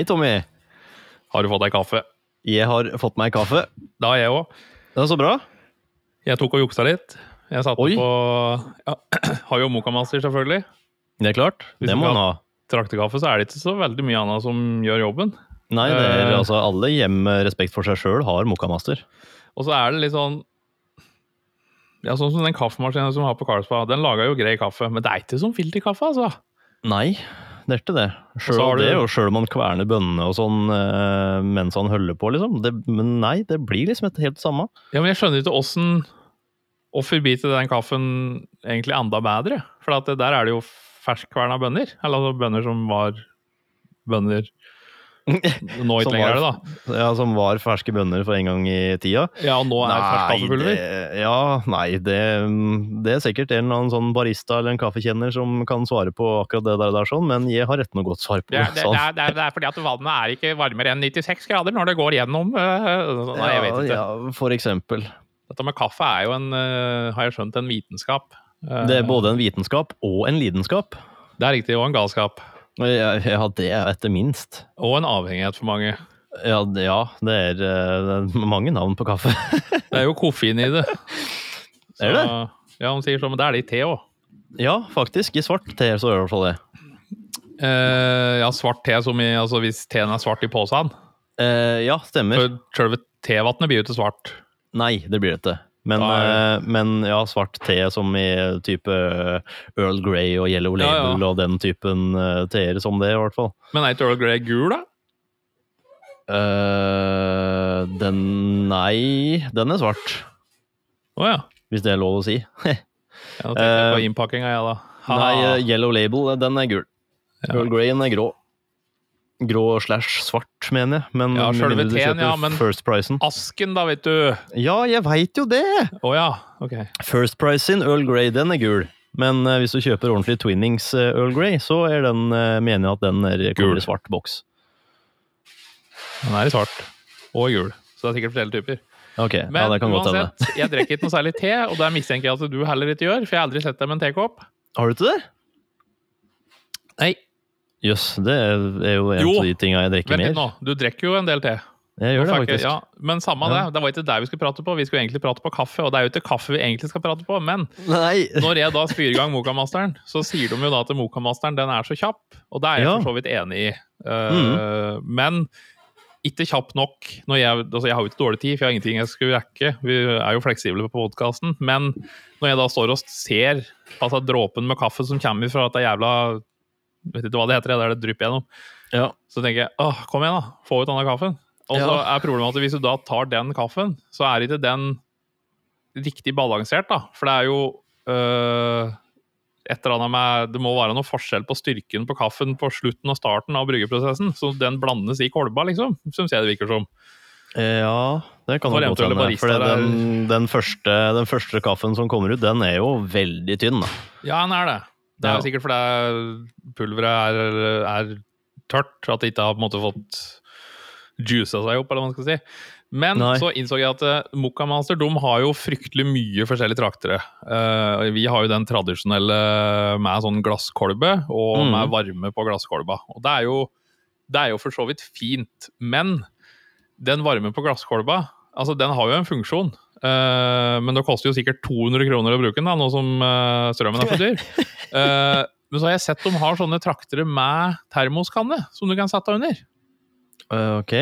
Hei, Tommy. Har du fått deg kaffe? Jeg har fått meg kaffe. Det har jeg òg. Det er så bra. Jeg tok og juksa litt. Jeg satte Oi. på ja, Har jo Mokamaster, selvfølgelig. Det er klart. Hvis Det må man ha. Traktekaffe så er det ikke så veldig mye annet som gjør jobben. Nei, det er Eh. altså alle hjem med respekt for seg sjøl har mokamaster. Og så er det litt sånn Ja, Sånn som den kaffemaskinen som vi har på Carlsberg. Den lager jo grei kaffe, men det er ikke som filterkaffe, altså. Nei, er det. Sjøl det, og sjøl om man kverner bønnene og sånn eh, mens han holder på, liksom. Det, men nei, det blir liksom et helt samme. Ja, men jeg skjønner ikke åssen Hvorfor biter den kaffen egentlig enda bedre? For der er det jo ferskkverna bønner. Eller altså bønner som var bønner Nå ikke lenger er det, da. Ja, Som var ferske bønner for en gang i tida. Ja, og nå er fersk kaffepulver. ja, nei, det, det er sikkert en eller annen sånn barista eller en kaffekjenner som kan svare på akkurat det der, der sånn, men jeg har rett noe godt svar på Det det, sånn. det, er, det, er, fordi at vannet er ikke varmere enn 96 grader når det går gjennom øh, Nei, jeg vet ikke. Ja, ja, for eksempel. Dette med kaffe er jo en, øh, har jeg skjønt, en vitenskap. Eh, Det er både en vitenskap og en lidenskap. Det er riktig, og en galskap. Ja, ja det er etter minst. Og en avhengighet for mange. Ja, det, ja, det er, eh, det er mange navn på kaffe. Det er jo koffein i det. Er det? Ja, hun sier sånn, men det er det i te òg. Ja, faktisk. I svart te så er det i hvert fall det. Eh, ja, svart te som i Altså hvis teen er svart i posen. Eh, ja, stemmer. For sjølve tevannet blir jo ikke svart. Nei, det blir det ikke. Men, ja, ja. men ja, svart te som i type Earl Grey og Yellow Ja, ja. Label og den typen uh, teer som det, i hvert fall. Men er ikke Earl Grey gul, da? Uh, den Nei, den er svart. Å ja. Hvis det er lov å si. Ja, Nå tenkte jeg på Eh, innpakkinga, jeg, da. Ha. Nei, eh, Yellow Label, den er gul. Earl Greyen er grå. Grå slash svart, mener jeg. Men Ja, du teen, ja, men- First Pricen. Asken, da, vet du. Ja, jeg veit jo det! Å ja. Ok. First Price sin Earl Grey, den er gul. Men uh, hvis du kjøper ordentlig Twinnings uh, Earl Grey, så er den, uh, mener jeg at den er Gul. i svart boks. Den er i svart. Og gul. Så det er sikkert flere typer. Ok, Men ja, det kan godt hende. uansett, jeg drikker ikke noe særlig te, og det mistenker jeg at du heller ikke gjør, for jeg har aldri sett deg med en tekopp. Har du ikke det? Nei. Jøss, det er er jo en Jo. av de tinga jeg drikker Vent litt mer. nå, du drikker jo en del te. Jeg gjør det faktisk. Ja, men samme Ja. det, det var ikke det vi skulle prate på. Vi skulle egentlig prate på kaffe, og det er jo ikke kaffe vi egentlig skal prate på. Men Nei! når jeg da spyr i gang Mokamasteren, så sier de jo da at Mokamasteren den er så kjapp, og det er jeg Ja. for så vidt enig i. Uh, Men ikke kjapp nok. Når jeg, altså jeg har jo ikke dårlig tid, for jeg har ingenting jeg skulle rekke. Vi er jo fleksible på podkasten. Men når jeg da står og ser altså dråpen med kaffe som kommer fra dette jævla Vet ikke hva det heter, det er det drypp gjennom. Ja. Så tenker jeg åh, kom igjen, da. Få ut denne kaffen. Og så Ja. er problemet at hvis du da tar den kaffen, så er ikke den riktig balansert, da. For det er jo øh, et eller annet med Det må være noe forskjell på styrken på kaffen på slutten og starten av bryggeprosessen. Så den blandes i kolba, liksom. Syns jeg det virker som. Ja, det kan godt hende. For den, den, første, den første kaffen som kommer ut, den er jo veldig tynn. Da. Ja, den er det. Det er Ja. jo sikkert fordi pulveret er, er tørt, at det ikke har på en måte fått juica seg opp, eller hva man skal si. Men Nei. så innså jeg at uh, Mokkamaster de har jo fryktelig mye forskjellige traktere. Uh, vi har jo den tradisjonelle med sånn glasskolbe, og Mm. med varme på glasskolba. Og det er, jo, det er jo for så vidt fint, men den varme på glasskolba, altså den har jo en funksjon. Eh, men det koster jo sikkert 200 kroner å bruke den, da, nå som eh, strømmen er for dyr. Eh, men så har jeg sett de har sånne traktere med termoskanne som du kan sette under. Ok,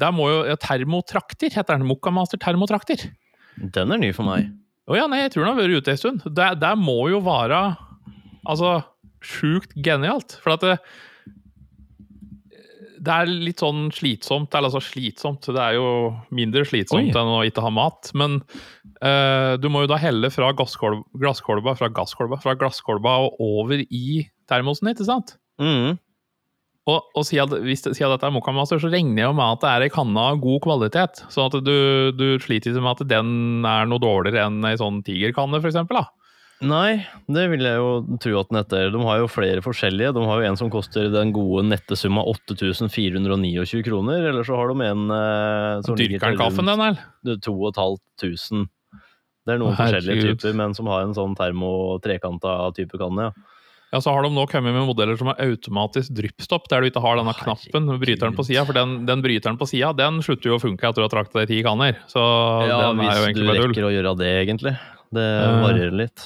Der må jo ja, Termotrakter heter den. Mokkamaster termotrakter. den er ny for meg. Å ja, nei, jeg tror den har vært ute en stund. Det, det må jo være altså sjukt genialt. For at det, det er litt sånn slitsomt. Eller altså slitsomt, det er jo mindre slitsomt Oi. enn å ikke ha mat. Men uh, du må jo da helle fra gasskolba, glasskolba, fra gasskolba, fra glasskolba og over i termosen, ikke sant? Mm. Og, og siden, hvis, siden dette er Mokamaster, så regner jeg med at det er ei kanne av god kvalitet. Sånn at du, du sliter ikke med at den er noe dårligere enn ei sånn tigerkanne, for eksempel, da. Nei, det vil jeg jo tro at den heter. De har jo flere forskjellige. De har jo en som koster den gode nettesumma 8429 kroner, eller så har de en eh, som Dyrker den kaffen, den, eller? 2500. Det er noen Herregud. forskjellige typer, men som har en sånn termo trekanta type kanne, ja. Ja, så har de nå kommet med modeller som har automatisk dryppstopp, der du ikke har denne Herregud. knappen, bryteren på sida. For den, den bryteren på sida, den slutter jo å funke etter du har trakta deg ti kanner. Så Ja, den er jo hvis du Ja, hvis du rekker å gjøre det, egentlig. Det varer varierer litt.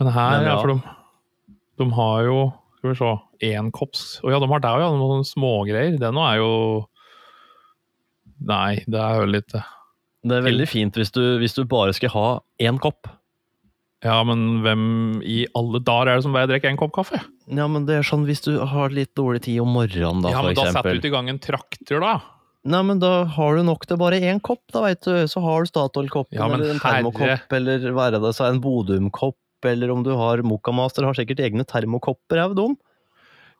Men her, Men ja, for de, de har jo Skal vi se Enkopps Å ja, de har der òg, ja. Noen smågreier. Det nå er jo Nei, det er jo litt Det er veldig fint hvis du, hvis du bare skal ha én kopp. Ja, men hvem i alle dager er det som bare drikker én kopp kaffe? Ja, men det er sånn hvis du har litt dårlig tid om morgenen, da, ja, for men da setter du til i gang en traktor, da. Nei, men da har du nok til bare én kopp, da veit du. Så har du Statoil-koppen, Ja, eller en termokopp, eller hva er det seg, en Bodum-kopp, eller om du har Mokkamaster, har sikkert egne termokopper òg, de.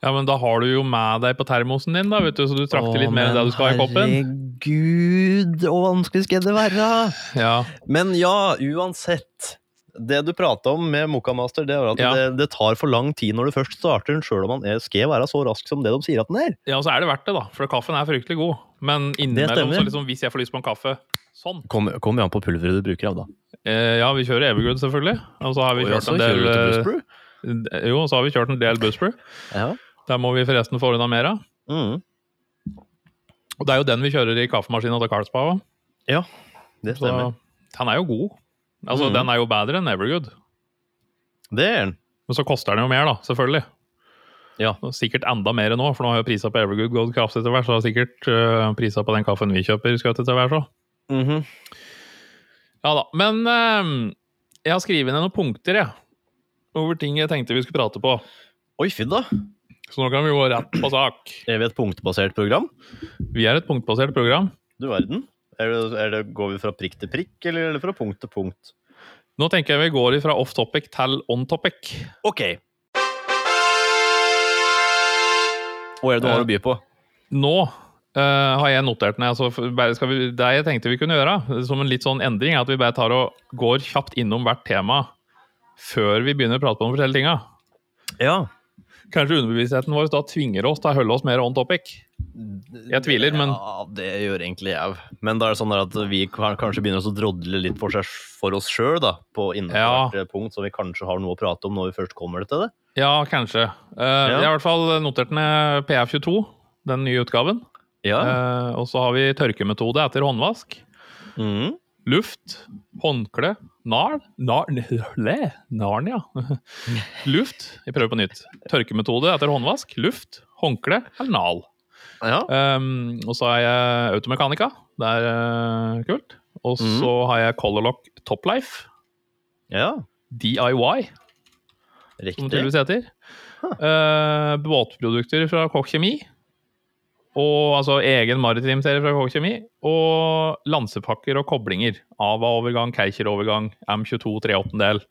Ja, men da har du jo med deg på termosen din, da, vet du, så du trakter litt mer enn det du skal i koppen. Herregud, hvor vanskelig skal det være? Ja, Men ja, uansett. Det du prata om med Mokkamaster, det er at Ja. det, det tar for lang tid når du først starter den, sjøl om man skal være så rask som det de sier at den er. ja, så er det verdt det, da. For kaffen er fryktelig god. Men innimellom, så liksom, hvis jeg får lyst på en kaffe sånn Kommer kom jo an på pulveret du bruker av, da. eh, Ja, vi kjører Evergood, selvfølgelig. Og så har vi kjørt en del eh? Jo, så har vi kjørt en del Busbrew. Ja. Der må vi forresten få unna mer av. Mm. Og det er jo den vi kjører i kaffemaskina til Carlsbad òg. Det Så stemmer. den er jo god. Altså, mm. Den er jo bedre enn Evergood. Det er den. Men så koster den jo mer, da. Selvfølgelig. Ja. Sikkert enda mer nå, for nå har jo prisa på Evergood gått kraftig til værs. Så har sikkert uh, prisa på den kaffen vi kjøper, skutt til værs òg. Mhm. Ja da. Men eh, jeg har skrevet ned noen punkter, jeg. Over ting jeg tenkte vi skulle prate på. Oi, fy da. Så nå kan vi gå rett på sak. Er vi et punktbasert program? Vi er et punktbasert program. Du verden. Er det, er det, går vi fra prikk til prikk, eller er det fra punkt til punkt? Nå tenker jeg vi går fra off topic til on topic. Ok. Hva er det du har å by på? Nå eh, har jeg notert ned altså, vi, Det jeg tenkte vi kunne gjøre, som en litt sånn endring, er at vi bare tar og går kjapt innom hvert tema før vi begynner å prate de forskjellige tinga. Ja. Kanskje underbevisstheten vår da tvinger oss til å holde oss mer on topic. Jeg tviler, men Ja, det gjør egentlig jeg. Men da er det sånn at vi kanskje begynner å drodle litt for, seg, for oss sjøl, da. På innenfor Ja. hvert punkt, så vi kanskje har noe å prate om når vi først kommer til det. ja, kanskje. Eh, Jeg har i hvert fall notert ned PF22, den nye utgaven. Ja. Eh, og så har vi tørkemetode etter håndvask. Mm. Luft, håndkle, nal Nar... Le? Narn. Luft. Jeg prøver på nytt. Tørkemetode etter håndvask. Luft, håndkle eller nal. ja. Um, og så har jeg automekanika. Det er uh, kult. Og så mm. har jeg Colorlock Toplife. ja. DIY, som det Riktig. tydeligvis heter. Eh, båtprodukter fra Kokk Kjemi. Og altså egen maritim serie fra Kokk Kjemi. Og lansepakker og koblinger. Ava-overgang, Keicher-overgang, M22 3/8-del.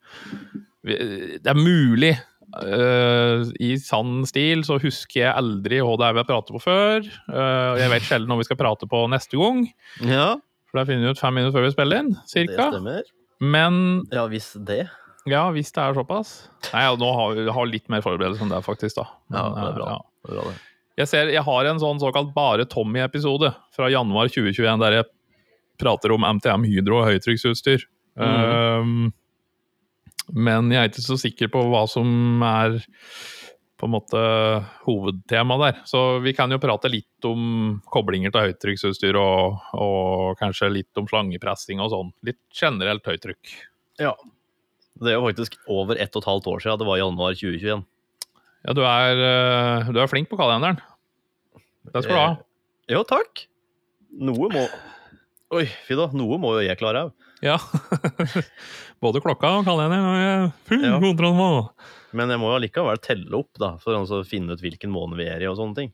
Det er mulig. Uh, I sann stil så husker jeg aldri hva det er vi har pratet på før. Eh, og jeg vet sjelden når vi skal prate på neste gang. Ja, For da finner vi ut fem minutter før vi spiller inn, det stemmer. Men Ja, hvis det. ja, hvis det er såpass. Nei, ja, nå har vi har litt mer forberedelse enn det, faktisk. da. Ja, det er bra. ja. Det er bra det. Jeg ser, jeg har en sånn såkalt Bare Tommy-episode fra januar 2021 der jeg prater om MTM Hydro og høytrykksutstyr. Um, men jeg er ikke så sikker på hva som er på en måte hovedtema der. Så vi kan jo prate litt om koblinger til høytrykksutstyr og, og kanskje litt om slangepressing og sånn. Litt generelt høytrykk. Ja. Det er jo faktisk over ett og et halvt år siden det var januar 2021. Ja, du er, eh, du er flink på kalenderen. Det skal du ha. Jo, takk. Noe må Oi, fy da. Noe må jo jeg klare av. Ja. Både klokka og kalenderen Ja. Men jeg må jo allikevel telle opp, da, for å finne ut hvilken måned vi er i og sånne ting.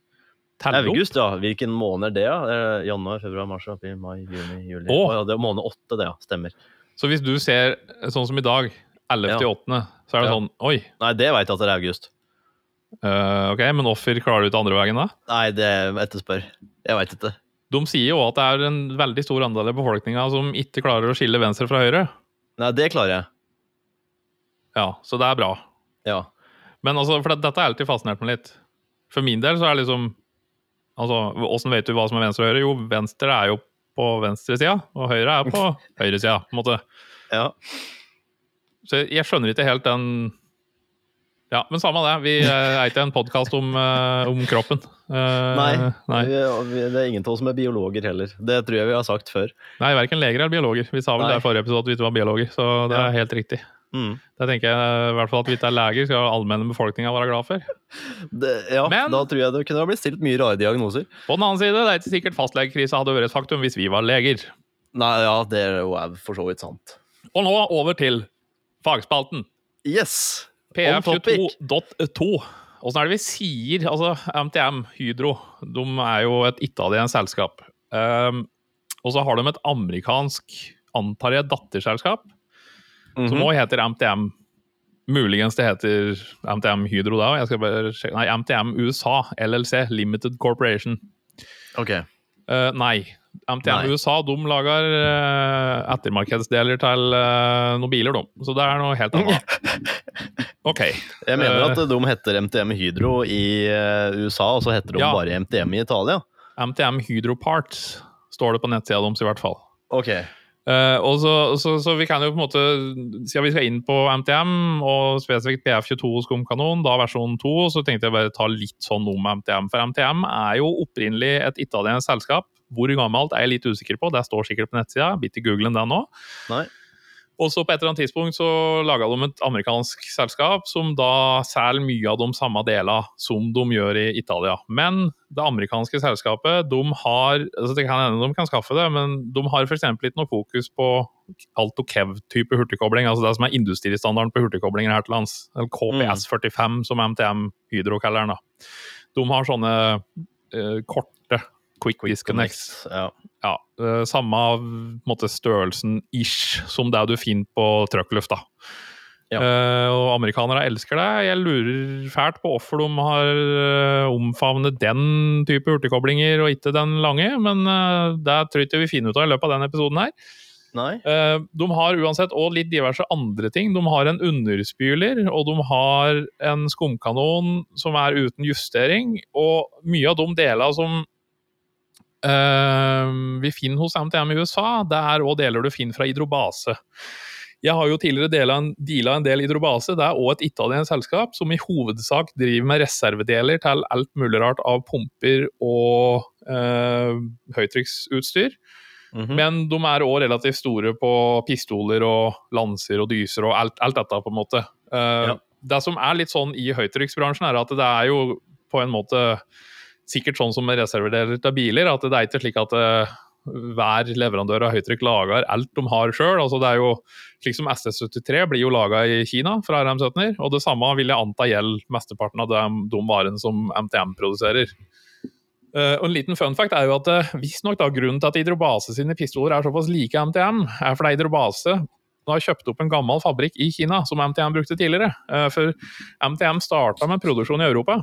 Telle opp. August, ja. Hvilken måned er det, da? Er Januar, februar, mars, april, mai, juni, juli. Å, ja, Det er måned åtte, det, ja. Stemmer. Så hvis du ser sånn som i dag, 11. ja. 8., så er det Ja. sånn Oi, Nei, det veit jeg at det er august. Eh, ok, men offer klarer du ikke andre veien da? Nei, det etterspør. Jeg veit ikke. De sier jo at det er en veldig stor andel av befolkninga som ikke klarer å skille venstre fra høyre. Nei, det klarer jeg. Ja, så det er bra. Ja. Men altså, for dette har alltid fascinert meg litt. For min del så er det liksom Altså, åssen vet du hva som er venstre og høyre? Jo, venstre er jo på venstresida, og høyre er på høyresida, på en måte. ja. Så jeg skjønner ikke helt den Ja, men samme det. Vi eh, er ikke en podkast om, eh, om kroppen. Eh, Nei, nei. Vi, det er ingen av oss som er biologer heller. Det tror jeg vi har sagt før. Nei, verken leger eller biologer. Vi sa vel Nei. det i forrige episode at vi ikke var biologer, så det er Ja. helt riktig. Mm. Det tenker jeg i hvert fall at vi ikke er leger, skal allmenne befolkninga være glad for. Det, ja, Men- da tror jeg det kunne ha blitt stilt mye rare diagnoser. På den annen side, det er ikke sikkert fastlegekrisa hadde vært et faktum hvis vi var leger. Nei, ja, det er jo for så vidt sant. Og nå over til fagspalten. Yes! On topic. PF22.2. Åssen er det vi sier Altså, MTM, Hydro, de er jo et italiensk selskap. Um, og så har de et amerikansk, antar jeg, datterselskap, som Mhm. òg heter MTM. Muligens det heter MTM Hydro da, jeg skal bare sjekke. Nei, MTM USA, LLC, Limited Corporation. Ok. Uh, nei. MTM. USA de lager eh, ettermarkedsdeler til eh, noen biler, de. Så det er noe helt annet. OK. Jeg mener Eh. at de heter MTM Hydro i eh, USA, og så heter de Ja. bare MTM i Italia. MTM Hydro Parts står det på nettsida deres, i hvert fall. Ok. Uh, og så, så, så vi kan jo på en måte Siden vi skal inn på MTM, og spesifikt PF22 skumkanon, da versjon 2, så tenkte jeg bare ta litt sånn om MTM. For MTM er jo opprinnelig et italiensk selskap. Hvor gammelt er jeg litt usikker på, det står sikkert på nettsida. Bitte googlen den nå. Nei. Og så på et eller annet tidspunkt så laga de et amerikansk selskap som da selger mye av de samme delene som de gjør i Italia. Men det amerikanske selskapet, de har altså Det kan hende de kan skaffe det, men de har f.eks. ikke noe fokus på Alto Kev-type hurtigkobling, altså det som er industristandarden på hurtigkoblinger her til lands. Eller KPS45, som MTM Hydro kaller den. da. De har sånne eh, korte quick disconnects. Ja. Ja, eh, samme måte, størrelsen ish som det du finner på truckluft. da. Ja. Uh, og amerikanere elsker det. Jeg lurer fælt på hvorfor de har uh, omfavnet den type hurtigkoblinger og ikke den lange, men uh, det tror jeg ikke vi finner ut av i løpet av denne episoden her. Eh, de har uansett òg litt diverse andre ting. De har en underspyler, og de har en skumkanon som er uten justering. Og mye av de delene som eh, vi finner hos MTM i USA, det er òg deler du finner fra Hydrobase. Jeg har jo tidligere deala en, en del Hydrobase. Det er òg et italiensk selskap som i hovedsak driver med reservedeler til alt mulig rart av pumper og eh, høytrykksutstyr. Mhm. Men de er òg relativt store på pistoler og lanser og dyser og alt, alt dette, på en måte. Eh, Ja. Det som er litt sånn i høytrykksbransjen, er at det er jo på en måte sikkert sånn som med reservedeler til biler, at det er ikke slik at eh, hver leverandør av høytrykk lager alt de har sjøl. Altså det er jo slik som SS73 blir jo laga i Kina fra RM17-er, og det samme vil jeg anta gjelder mesteparten av de, de varene som MTM produserer. Uh, og En liten fun fact er jo at uh, visstnok grunnen til at Hydrobase sine pistoler er såpass like MTM, er fordi Hydrobase har kjøpt opp en gammel fabrikk i Kina som MTM brukte tidligere. Uh, for MTM starta med produksjon i Europa,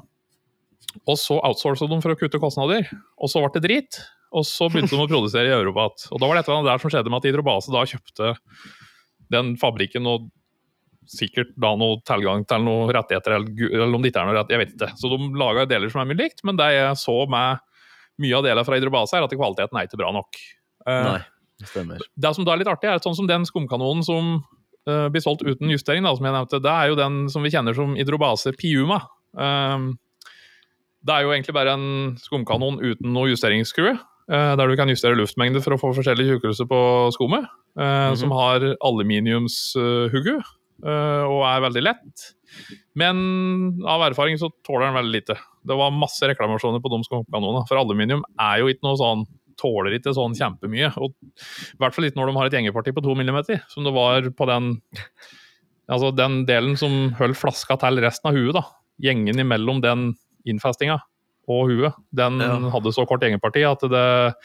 og så outsourcet de for å kutte kostnader. Og så ble det drit, og så begynte de å produsere i Europa igjen. Og da var det et eller annet der som skjedde med at Hydrobase da kjøpte den fabrikken og sikkert da noe tilgang til noen rettigheter, eller, om det ikke er noe rett, jeg vet ikke. Så de laga deler som er mye likt, men det jeg så med mye av delene fra Hydrobase, er at kvaliteten er ikke bra nok. Eh, Nei. Det stemmer. det som da er litt artig, er sånn som den skumkanonen som eh, blir solgt uten justering, da, som jeg nevnte, det er jo den som vi kjenner som Hydrobase Piuma. Um, det er jo egentlig bare en skumkanon uten noe justeringsskrue. eh, der du kan justere luftmengde for å få forskjellig tjukkelse på skummet. Mm -hmm. Som har aluminiumshugge eh, og er veldig lett. Men av erfaring så tåler den veldig lite. Det var masse reklamasjoner på de skumkanonene. For aluminium er jo ikke noe sånn Tåler ikke sånn kjempemye. Og i hvert fall ikke når de har et gjengeparti på to millimeter, som det var på den Altså den delen som holdt flaska til resten av huet, da. Gjengen imellom den innfestinga og huet, den Ja. hadde så kort egenparti at det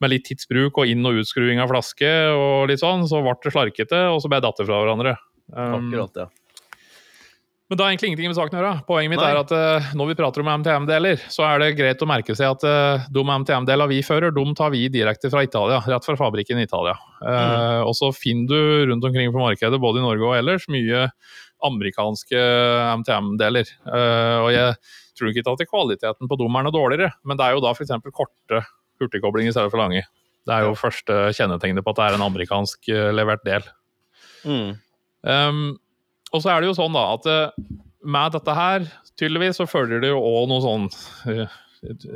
med litt tidsbruk og inn- og utskruing av flaske og litt sånn, så ble det slarkete, og så ble det datt fra hverandre. Um, Akkurat, ja. men det har egentlig ingenting med saken å gjøre. Poenget mitt Nei. er at uh, når vi prater om MTM-deler, så er det greit å merke seg at uh, de MTM-delene vi fører, de tar vi direkte fra Italia. Rett fra fabrikken i Italia. Eh, Og så finner du rundt omkring på markedet, både i Norge og ellers, mye amerikanske MTM-deler. Og jeg tror ikke at kvaliteten på dem er dårligere, men det er jo da f.eks. korte hurtigkoblinger i stedet for lange. Det er jo første kjennetegnet på at det er en amerikansk eh, levert del. Mm. Um, og så er det jo sånn da at eh, med dette her, tydeligvis, så følger det jo òg noe sånn eh,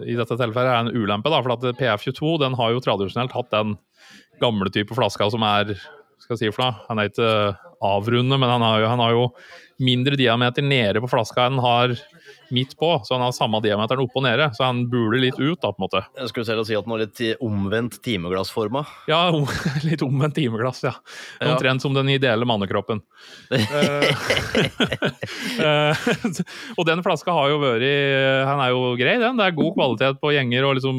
I dette tilfellet er det en ulempe, da, for at PF22 den har jo tradisjonelt hatt den gamle type flaska som er skal jeg si for noe, Han er ikke avrundet, men han har, jo, han har jo mindre diameter nede på flaska enn han har midt på, så han har samme diameteren oppe og nede. Så han buler litt ut, da, på en måte. Jeg skulle selv si at den var litt omvendt timeglassforma. Ja, litt omvendt timeglass, ja. Omtrent ja. som den ideelle mannekroppen. uh, og den flaska har jo vært Han er jo grei, den. Det er god kvalitet på gjenger, og liksom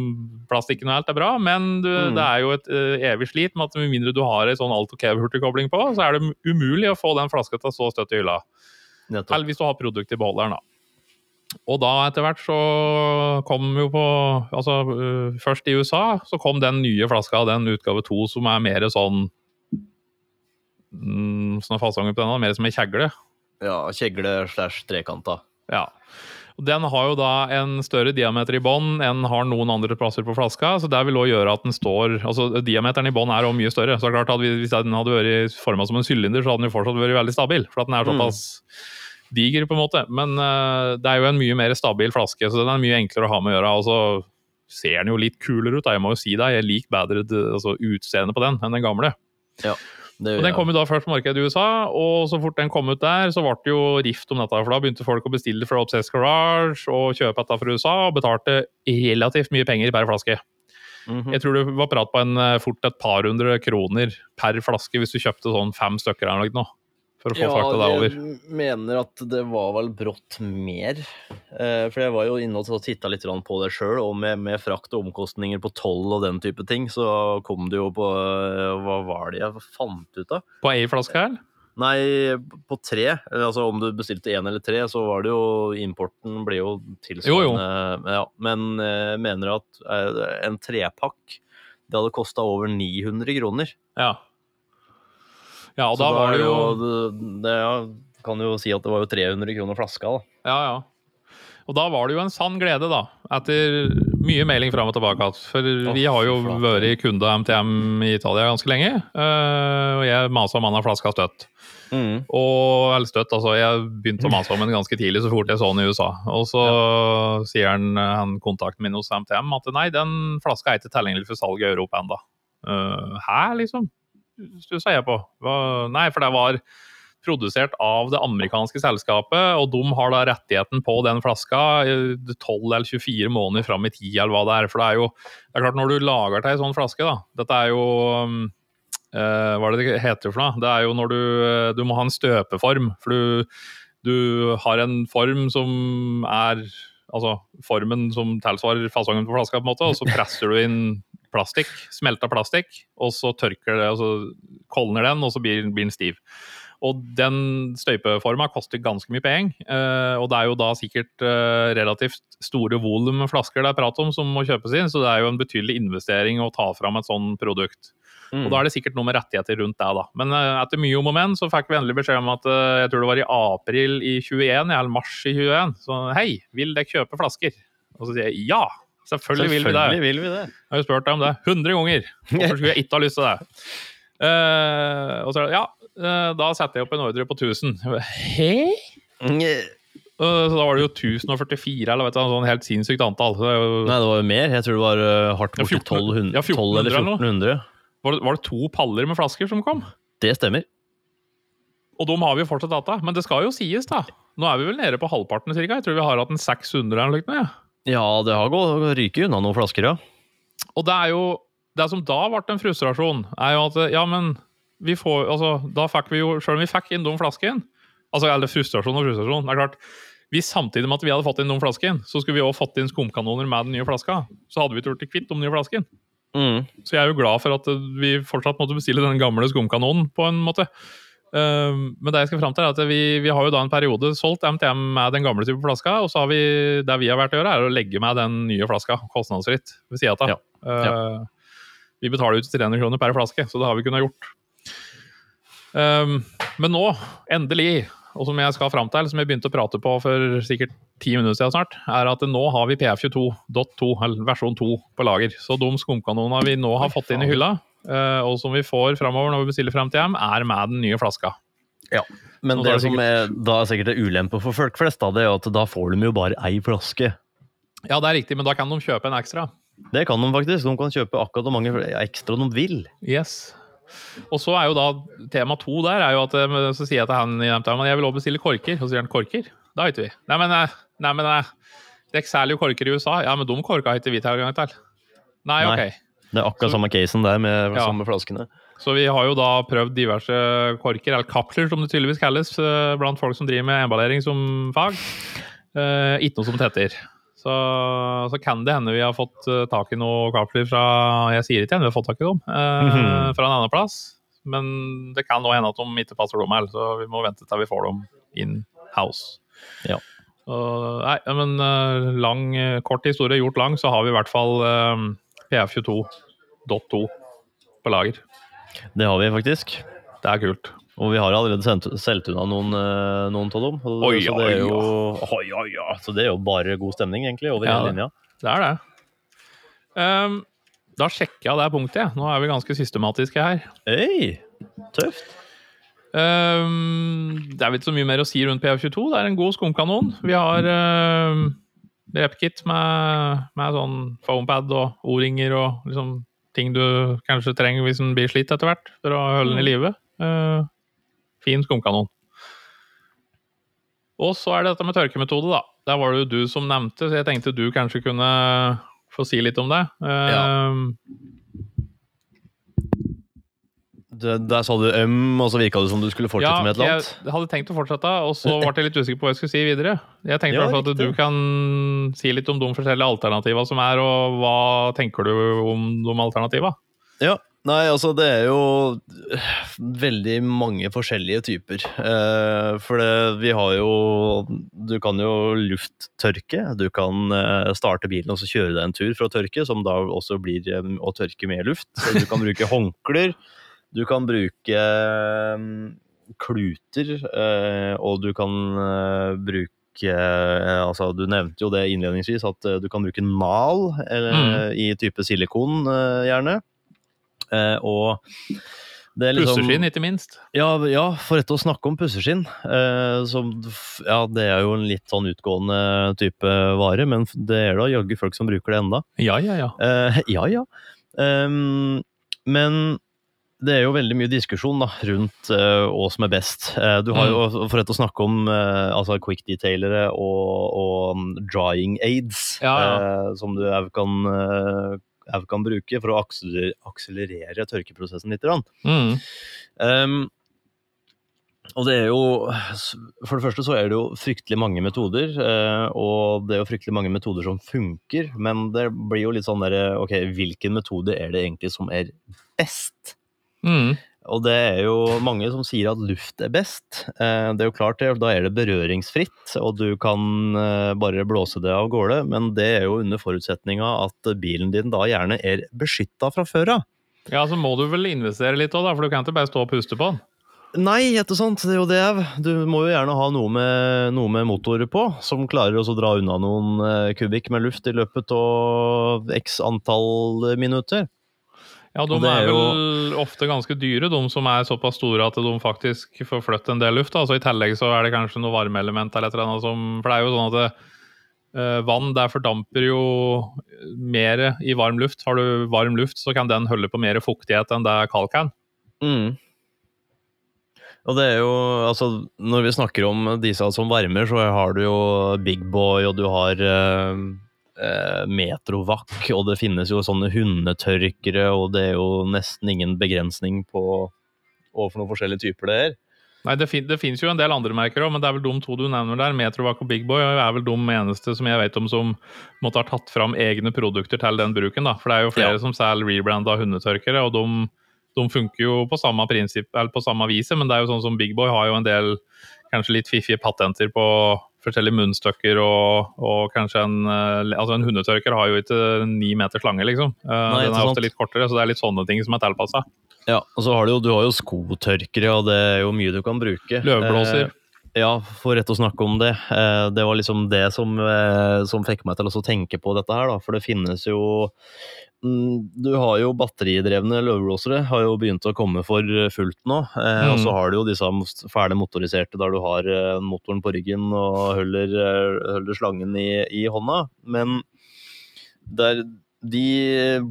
plastikken og alt er bra, men du, mm. det er jo et uh, evig slit med at med mindre du har ei sånn alt-ok-hurtigkobling på, så er det umulig å få den flaska til å stå støtt i hylla. Eller hvis du har produkt i beholderen, da. Og da etter hvert så kom jo på Altså uh, først i USA så kom den nye flaska, den utgave to, som er mer sånn mm, Sånn fasonger på den, mer som ei kjegle. Ja, kjegle slash trekanta. Ja. Den har jo da en større diameter i bånn enn har noen andre plasser på flaska. så Det vil også gjøre at den står altså Diameteren i bånn er også mye større. så det er klart at Hvis den hadde vært forma som en sylinder, så hadde den jo fortsatt vært veldig stabil. For at den er mm. såpass mm diger, på en måte. Men uh, det er jo en mye mer stabil flaske, så den er mye enklere å ha med å gjøre. Og så ser den jo litt kulere ut, da. jeg må jo si det. Jeg liker bedre altså, utseendet på den enn den gamle. Ja, det, og Den kom jo da først på markedet i USA, og så fort den kom ut der, så ble det jo rift om dette. For da begynte folk å bestille fra Obsess Garage og kjøpe dette fra USA, og betalte relativt mye penger per flaske. Mm -hmm. Jeg tror det var prat på en, eh, fort et par hundre kroner per flaske hvis du kjøpte sånn fem stykker eller noe for å få ja, farta deg over? Jeg mener at det var vel brått mer. Eh, for jeg var jo inne og titta litt på det sjøl, og med, med, frakt og omkostninger på toll og den type ting, så kom det jo på eh, Hva var det jeg fant ut av? På ei flaske her? Nei, på tre. Altså Om du bestilte én eller tre, så var det jo Importen ble jo tilsvarende. Ja, men jeg eh, mener at en trepakk det hadde kosta over 900 kroner. Ja. Ja, og da var det jo det, det, kan jo si at det var jo 300 kroner flaska, da. Ja, ja. Og da var det jo en sann glede, da. Etter mye mailing fram og tilbake. For oh, vi har jo vært kunde av MTM i Italia ganske lenge. Uh, og jeg masa om han har flaska støtt. Mm. Og eller støtt, altså. Jeg begynte å mase om den ganske tidlig, så fort jeg så den i USA. Og så ja. sier han, han kontakten min hos MTM at nei, den flaska er ikke tilgjengelig for salg i Europa ennå. Uh, hæ, liksom? Stussa jeg på. Nei, for det var produsert av det amerikanske selskapet, og de har da rettigheten på den flaska 12 eller 24 måneder fram i tid, eller hva det er. For det er jo det er klart, når du lager til ei sånn flaske, da Dette er jo uh, Hva er det det heter for noe? Det er jo når du, du må ha en støpeform. For du, du har en form som er Altså formen som tilsvarer fasongen på flaska, på en måte, og så presser du inn plastikk, smelta plastikk, og så tørker det, og så kolner den, og så blir, blir den stiv. Og den støypeforma koster ganske mye penger. Eh, og det er jo da sikkert eh, relativt store volum flasker det er prat om som må kjøpes inn, så det er jo en betydelig investering å ta fram et sånn produkt. Mm. Og da er det sikkert noe med rettigheter rundt det, da. Men eh, etter mye om og men så fikk vi endelig beskjed om at jeg tror det var i april i 21, eller mars i 21, så hei, vil dere kjøpe flasker? Og så sier jeg ja. Selvfølgelig, vil vi det. Vil vi det. Jeg har jo spurt deg om det 100 ganger. Hvorfor skulle jeg ikke ha lyst til det? Uh, og så ja, uh, da setter jeg opp en ordre på 1000. Hæ? Uh, så da var det jo 1044, eller vet du, sånn helt sinnssykt antall. Det jo... Nei, det var jo mer. Jeg tror det var hardt borti 1200, ja, 12 eller 1400. Var det, var det to paller med flasker som kom? Det stemmer. Og de har vi jo fortsatt data. Men det skal jo sies, da. Nå er vi vel nede på halvparten, cirka. Jeg tror vi har hatt en 600 eller noe. Ja. Ja, det har gått ryket unna noen flasker, ja. Og det er jo Det som da ble en frustrasjon, er jo at ja, men vi får Altså, da fikk vi jo Selv om vi fikk inn de flaskene Altså, eller frustrasjon og frustrasjon. Det er klart, hvis samtidig med at vi hadde fått inn de flaskene, så skulle vi også fått inn skumkanoner med den nye flaska, så hadde vi ikke blitt kvitt de nye flaskene. Mm. Så jeg er jo glad for at vi fortsatt måtte bestille den gamle skumkanonen, på en måte. Ehm, men det jeg skal fram til er at vi, vi, har jo da en periode solgt MTM med den gamle type flaska, og så har vi det vi har vært å gjøre, er å legge med den nye flaska kostnadsfritt ved sida av. Ja. Ja. Uh, vi betaler ut 300 kroner per flaske, så det har vi kunnet gjort. Um, men nå, endelig, og som jeg skal fram til, som jeg begynte å prate på for sikkert ti minutter siden snart, er at nå har vi PF22.2, eller versjon 2, på lager. Så de skumkanonene vi nå har fått inn i hylla, og som vi får framover når vi bestiller frem til hjem, er med den nye flaska. Ja, Men det er det som er, da er sikkert det ulempe for folk flest, da, det er at da får de jo bare ei flaske. Ja, det er riktig, men da kan de kjøpe en ekstra. Det kan de faktisk. De kan kjøpe akkurat hvor mange ekstra de vil. Yes. Og så er jo da tema to der er jo at eh, så sier jeg til han i Amsterdam, jeg vil også bestille korker. Og så sier han korker? Da vet vi. Nei, men, eh, nei, men eh, det selger jo korker i USA. Ja, men de korka har ikke vi tilgang til. Nei, Nei. Det er akkurat Så- samme casen der med Ja. samme flaskene. Så vi har jo da prøvd diverse korker, eller kapsler som det tydeligvis kalles, eh, blant folk som driver med emballering som fag. Eh, ikke noe som tetter. Så, så kan det hende vi har fått eh, tak i noen kapsler fra Jeg sier ikke igjen, vi har fått tak i dem. eh, Mhm. Fra en annen plass. Men det kan òg hende at de ikke passer dem her, så vi må vente til vi får dem in house. Ja. Så, nei, men eh, lang, eh, kort historie gjort lang, så har vi i hvert fall uh, PF22.2 på lager. Det har vi faktisk. Det er kult. Og vi har allerede sendt, solgt unna noen, eh, noen av dem. Oi, så det er oi, jo, oi, oi, ja. Så det er jo bare god stemning, egentlig, over Ja, hele linja. Det er det. Um, da sjekker jeg det punktet. jeg. Nå er vi ganske systematiske her. Hey, Tøft. Um, det er vel ikke så mye mer å si rundt PF22. Det er en god skumkanon. Vi har um, repkit med, med sånn foampad og O-ringer og liksom ting du kanskje trenger hvis den blir slitt etter hvert, for å holde den i live. Uh, fin skumkanon. Og så er det dette med tørkemetode, da. Der var det jo du som nevnte, så jeg tenkte du kanskje kunne få si litt om det. Ehm, Det, der sa du øm, og så virka det som du skulle fortsette med et eller annet. jeg hadde tenkt å fortsette, og så ble jeg litt usikker på hva jeg skulle si videre. Jeg tenkte i Ja, hvert fall at du kan si litt om de forskjellige alternativene som er, og hva tenker du om de alternativene? Ja, nei, altså det er jo veldig mange forskjellige typer. Eh, for det, vi har jo Du kan jo lufttørke. Du kan eh, starte bilen og så kjøre deg en tur for å tørke, som da også blir eh, å tørke med luft. Så du kan bruke håndklær. Du kan bruke eh, kluter, eh, og du kan eh, bruke Altså, du nevnte jo det innledningsvis, at du kan bruke en mal eh, i type silikon, gjerne. Og det liksom Pusseskinn, ikke minst. ja, ja, for rett å snakke om pusseskinn. Som, ja, det er jo en litt sånn utgående type vare, men det er da jaggu folk som bruker det enda. Ja, ja, ja. Ja, ja. Ehm, men det er jo veldig mye diskusjon da, rundt eh, hva som er best. Uh, du har jo, for å snakke om uh, altså quick detailere og, og mm, drying aids, Ja, eh, som du òg kan, kan bruke for å akseler- akselerere tørkeprosessen litt. Mm. Um, og det er jo For det første så er det jo fryktelig mange metoder, og det er jo fryktelig mange metoder som funker, men det blir jo litt sånn derre Ok, hvilken metode er det egentlig som er best? Mm. Og det er jo mange som sier at luft er best. Eh, Det er jo klart det, da er det berøringsfritt, og du kan eh, bare blåse det av gårde, men det er jo under forutsetninga at bilen din da gjerne er beskytta fra før av. Ja, så må du vel investere litt òg, for du kan ikke bare stå og puste på den. Nei, ikke sant. Det er jo det. Du må jo gjerne ha noe med, noe med motorer på, som klarer å dra unna noen eh, kubikk med luft i løpet av x antall minutter. Ja, de er, er vel ofte ganske dyre, de som er såpass store at de faktisk får flyttet en del luft. Altså, I tillegg så er det kanskje noe varmeelement eller et eller annet som For det er jo sånn at det, eh, vann der fordamper jo mer i varm luft. Har du varm luft, så kan den holde på mer fuktighet enn det kald kan. Mm. Og det er jo, altså, når vi snakker om disse som varmer, så har du jo Big Boy, og du har eh, eh, Metrovac, og det finnes jo sånne hundetørkere, og det er jo nesten ingen begrensning på overfor noen forskjellige typer det er. Nei, Det, fin det finnes jo en del andre merker òg, men det er vel de to du nevner der. Metrovac og Big Boy er vel de eneste som jeg vet om som måtte ha tatt fram egne produkter til den bruken. da. For det er jo flere Ja. som selger rebranda hundetørkere, og de, de funker jo på samme prinsipp, eller på samme viset, men det er jo sånn som Big Boy har jo en del kanskje litt fiffige patenter på forskjellige munnstykker og, og kanskje en eh, Altså en hundetørker har jo ikke ni meters lange, liksom. Eh, Nei, den er sant. ofte litt kortere, så det er litt sånne ting som er tilpassa. Ja, og så har du jo, du har jo skotørkere, og det er jo mye du kan bruke. Løvblåser. Eh, ja, for rett å snakke om det. Eh, det var liksom det som, eh, som fikk meg til å tenke på dette her, da. For det finnes jo du har jo batteridrevne løvblåsere har jo begynt å komme for fullt nå. Eh, mm. Og så har du jo disse fæle motoriserte der du har eh, motoren på ryggen og holder, eh, holder slangen i, i, hånda. Men der, de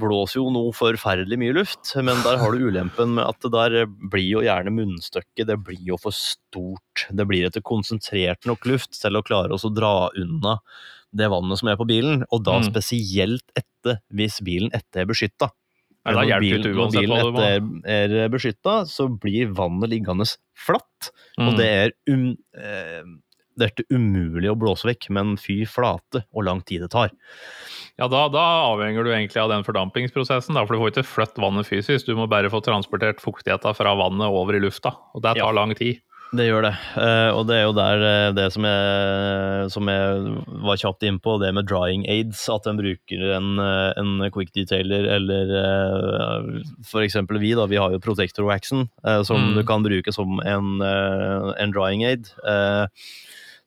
blåser jo noe forferdelig mye luft, men der har du ulempen med at det der blir jo gjerne munnstykket. Det blir jo for stort. Det blir ikke konsentrert nok luft til å klare oss å dra unna det vannet som er på bilen, og da mm. spesielt etter hvis bilen etter er beskytta. Når bilen, når bilen etter er beskytta, så blir vannet liggende flatt, mm. og det er, um, eh, det er umulig å blåse vekk, men fy flate hvor lang tid det tar. Ja, da, da, avhenger du egentlig av den fordampingsprosessen, da, for du får ikke flytt vannet fysisk. Du må bare få transportert fuktigheten fra vannet over i lufta, og det tar ja. lang tid. Det gjør det. Uh, og det er jo der uh, det som jeg, som jeg var kjapt innpå, det med drying aids. At en bruker en, uh, en quick detailer eller eksempel vi, da. Vi har jo protector waxen, som mm. du kan bruke som en, en drying aid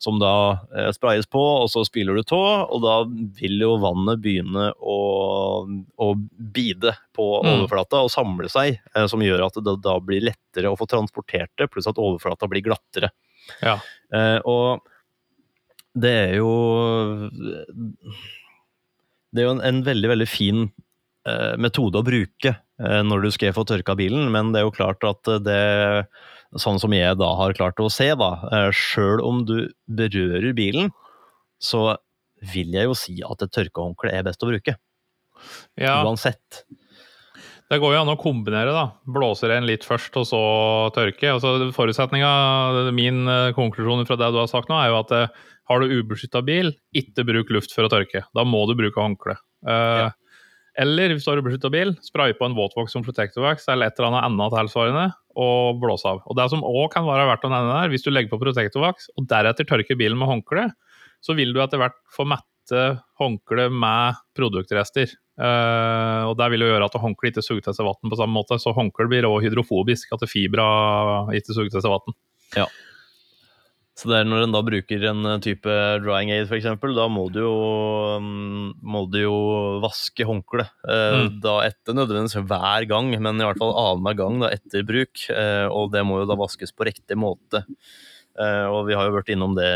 som da eh, sprayes på, og så spyler du tå, og da vil jo vannet begynne å, å bide på mm. overflata og samle seg, eh, som gjør at det da blir lettere å få transportert det, pluss at overflata blir glattere. Ja. Eh, og det er jo Det er jo en, en veldig, veldig fin metode å bruke når du skal få tørka bilen, men det er jo klart at det sånn som jeg da har klart å se, da, eh, sjøl om du berører bilen, så vil jeg jo si at et tørkehåndkle er best å bruke. Ja. Uansett. Det går jo an å kombinere, da. Blåser en litt først, og så tørke. Altså, Forutsetninga, min eh, konklusjon fra det du har sagt nå, er jo at eh, har du ubeskytta bil, ikke bruk luft for å tørke. Da må du bruke håndkle. Uh, ja. Eller hvis du har ubeskytta bil, spray på en våtvoks som protector wax eller et eller annet tilsvarende, og blås av. Og Det som òg kan være verdt å nevne der, hvis du legger på protector wax og deretter tørker bilen med håndkle, så vil du etter hvert få mette håndkleet med produktrester. Uh, og Det vil jo gjøre at håndkleet ikke suger til seg vann på samme måte, så håndkleet blir også hydrofobisk, at fibra ikke suger til seg vann. Ja. Så det er når en da bruker en eh, type drying aid, f.eks., da må du jo, mm, må du jo vaske håndkleet. Eh, mm. Da etter nødvendigvis hver gang, men i hvert fall annenhver gang da, etter bruk. Eh, og det må jo da vaskes på riktig måte. Og vi har jo vært innom det,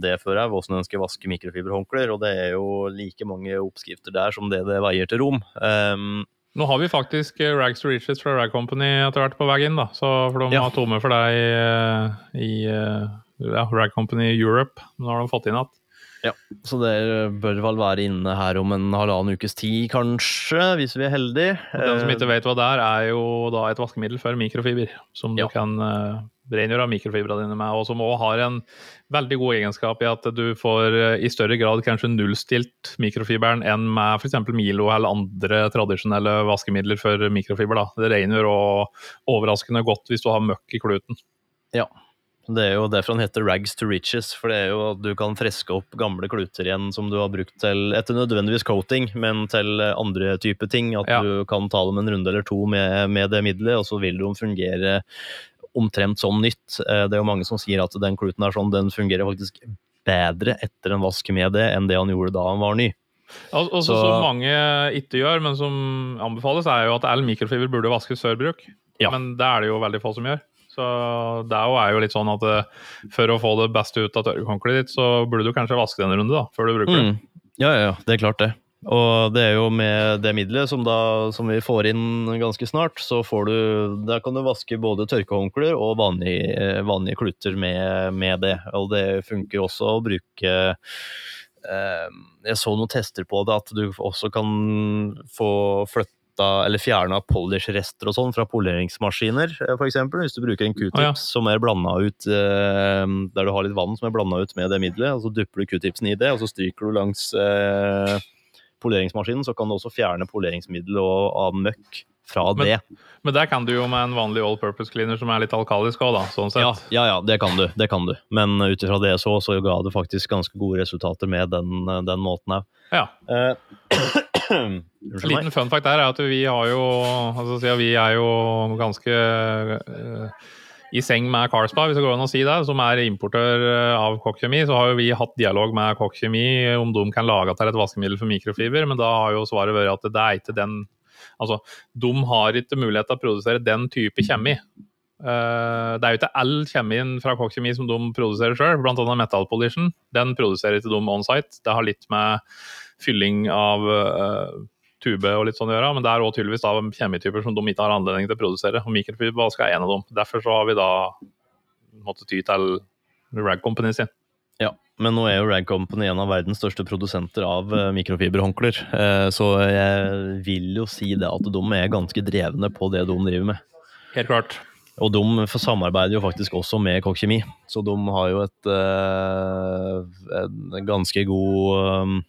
det før her, hvordan en skal vaske mikrofiberhåndklær. Og det er jo like mange oppskrifter der som det det veier til rom. Um, nå har vi faktisk Rags to Riches fra Rag Company etter hvert på vei inn, da. Så for de ja. har tomme for deg i, i ja, Rag Company Europe. Nå har de fått inn igjen. Ja, så dere bør vel være inne her om en halvannen ukes tid, kanskje, hvis vi er heldige. Og Den som ikke vet hva det er, er jo da et vaskemiddel for mikrofiber, som ja. du kan uh, rengjøre mikrofibra dine med, og som òg har en veldig god egenskap i at du får uh, i større grad kanskje nullstilt mikrofiberen enn med f.eks. Milo eller andre tradisjonelle vaskemidler for mikrofiber. Da. Det rengjør òg overraskende godt hvis du har møkk i kluten. Ja, det er jo derfor han heter rags to riches, for det er jo at du kan freske opp gamle kluter igjen som du har brukt til, etter nødvendigvis coating, men til andre typer ting. At ja. du kan ta dem en runde eller to med, med, det middelet, og så vil de fungere omtrent som nytt. Eh, det er jo mange som sier at den kluten er sånn, den fungerer faktisk bedre etter en vask med det enn det han gjorde da han var ny. Altså, så, som mange ikke gjør, men som anbefales, er jo at all mikrofiber burde vaskes før bruk. Ja. Men det er det jo veldig få som gjør. Så det er jo litt sånn at eh, for å få det beste ut av tørrhåndkleet ditt, så burde du kanskje vaske det en runde da, før du bruker mm. det. Ja, ja, ja, det er klart det. Og det er jo med det middelet som, da, som vi får inn ganske snart, så får du Der kan du vaske både tørkehåndklær og vanlige, vanlige kluter med, med, det. Og det funker også å bruke eh, Jeg så noen tester på det, at du også kan få flytte sletta eller fjerna polish-rester og sånn fra poleringsmaskiner, eh, f.eks. Hvis du bruker en q-tips oh, ja. som er blanda ut eh, der du har litt vann som er blanda ut med det middelet, og så dupper du q-tipsen i det, og så stryker du langs eh, poleringsmaskinen, så kan du også fjerne poleringsmiddel og av møkk fra men, det. Men det kan du jo med en vanlig all purpose cleaner som er litt alkalisk òg, da. Sånn sett. Ja, ja, ja, det kan du. Det kan du. Men ut ifra det så, så ga det faktisk ganske gode resultater med den, den måten òg. Ja. Uh, Liten fun fact der er at vi har jo altså, Vi er jo ganske uh, i seng med Carlsberg, hvis det går an å si det, som er importør eh, av Kokk-kjemi, så har jo vi hatt dialog med Kokk-kjemi om de kan lage til et vaskemiddel for mikrofiber, men da har jo svaret vært at det er ikke den Altså, de har ikke mulighet til å produsere den type kjemi. Uh, det er jo ikke all kjemien fra Kokk Kjemi som de produserer sjøl, bl.a. Metal Polition. Den produserer ikke de on-site. Det har litt med fylling av uh, tube og litt sånn å gjøre, men det er òg tydeligvis da kjemityper som de ikke har anledning til å produsere. Og mikrofibervask er en av dem. Derfor så har vi da måttet ty til Rag Company sin. Ja, men nå er jo Rag Company en av verdens største produsenter av uh, mikrofiberhåndklær. så jeg vil jo si det at de er ganske drevne på det de driver med. Helt klart. Og de samarbeider jo faktisk også med Kokk Kjemi, så de har jo et en ganske god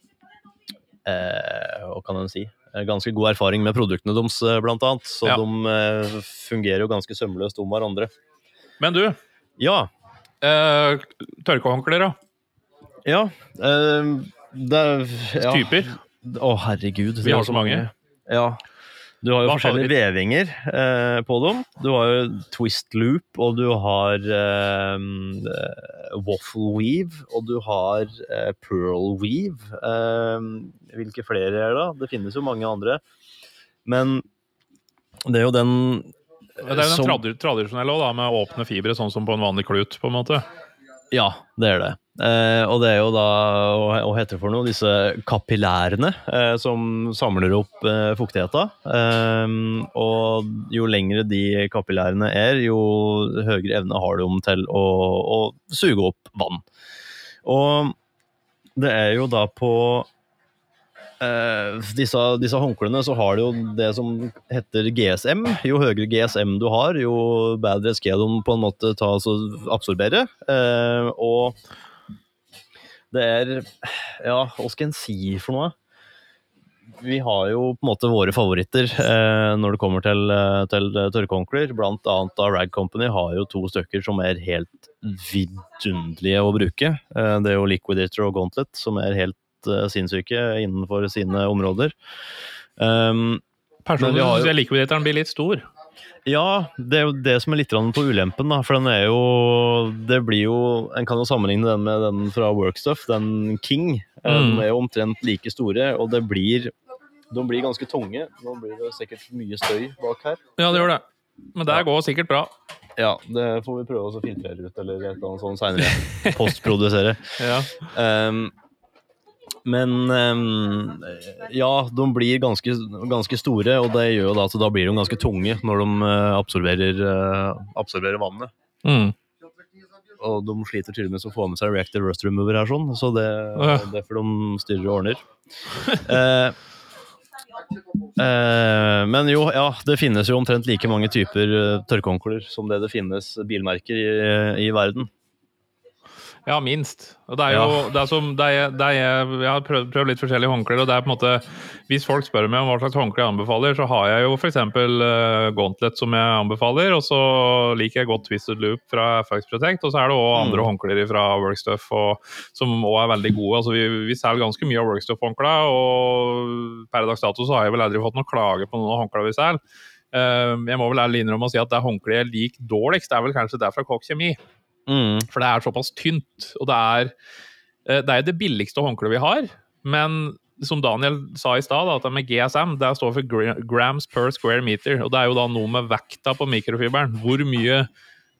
Hva kan en si? Ganske god erfaring med produktene deres, blant annet. Så ja. de fungerer jo ganske sømløst om hverandre. Men du. Ja. Eh, tørkehåndklær, da? Ja. det ja. Typer? Å, herregud. Vi har så mange. mange. Ja. Du har jo Hva forskjellige vevinger eh, på dem. Du har jo twist loop, og du har eh, waffle weave, og du har eh, pearl weave. Eh, hvilke flere er det? da? Det finnes jo mange andre. Men det er jo den Det er jo den som, tradisjonelle òg, med åpne fibre, sånn som på en vanlig klut, på en måte. Ja, det er det. Eh, og det er jo da Hva heter det for noe? Disse kapillærene eh, som samler opp eh, fuktigheta. Eh, og jo lengre de kapillærene er, jo høyere evne har de til å, å, suge opp vann. Og det er jo da på eh, disse, disse håndklærne så har du jo det som heter GSM. Jo høyere GSM du har, jo bedre skal de på en måte ta, og absorbere. Uh, og det er Ja, hva skal en si for noe? Vi har jo på en måte våre favoritter uh, når det kommer til, til tørrhåndklær. Blant annet da Rag Company har jo to stykker som er helt vidunderlige å bruke. Det er jo Liquidator og Gauntlet som er helt eh, sinnssyke innenfor sine områder. Um, Personlig syns jeg Liquidatoren blir litt stor. Ja, det er jo det som er litt på ulempen, da. For den er jo Det blir jo En kan jo sammenligne den med den fra Workstuff, den King. Eh, mm. Den er jo omtrent like store, og det blir De blir ganske tunge. Nå blir det sikkert mye støy bak her. Ja, det gjør det. Men det ja. går sikkert bra. Ja, det får vi prøve å filtrere ut, eller et eller annet sånt seinere. Postprodusere. ja. Um, men um, ja, de blir ganske, ganske, store, og det gjør jo da at da blir de ganske tunge når de uh, absorberer, uh, absorberer vannet. Mm. Og de sliter til og med å få med seg reactive rust remover her, sånn, så det, ja. derfor de styrer og ordner. uh, men jo, ja, det finnes jo omtrent like mange typer tørrkonkler som det det finnes bilmerker i, i verden. Ja, minst. Og det er jo ja. det er som, det er, det er, Jeg har prøvd, prøvd, litt forskjellige håndklær, og det er på en måte Hvis folk spør meg om hva slags håndkle jeg anbefaler, så har jeg jo f.eks. Uh, Gauntlet som jeg anbefaler, og så liker jeg godt Twisted Loop fra FX Protect, og så er det òg andre mm. håndklær fra Workstuff og, som òg er veldig gode. Altså, vi, vi selger ganske mye av Workstuff-håndklær, og per dags dato så har jeg vel aldri fått noen klage på noen håndklær vi selger. Uh, jeg må vel ærlig innrømme å si at det håndkleet jeg liker dårligst, det er vel kanskje det fra Kokk Kjemi. Mm. For det er såpass tynt. Og det er eh, det, er det billigste håndkleet vi har. Men som Daniel sa i stad, at det med GSM det står for grams per square meter. Og det er jo da noe med vekta på mikrofiberen. Hvor mye,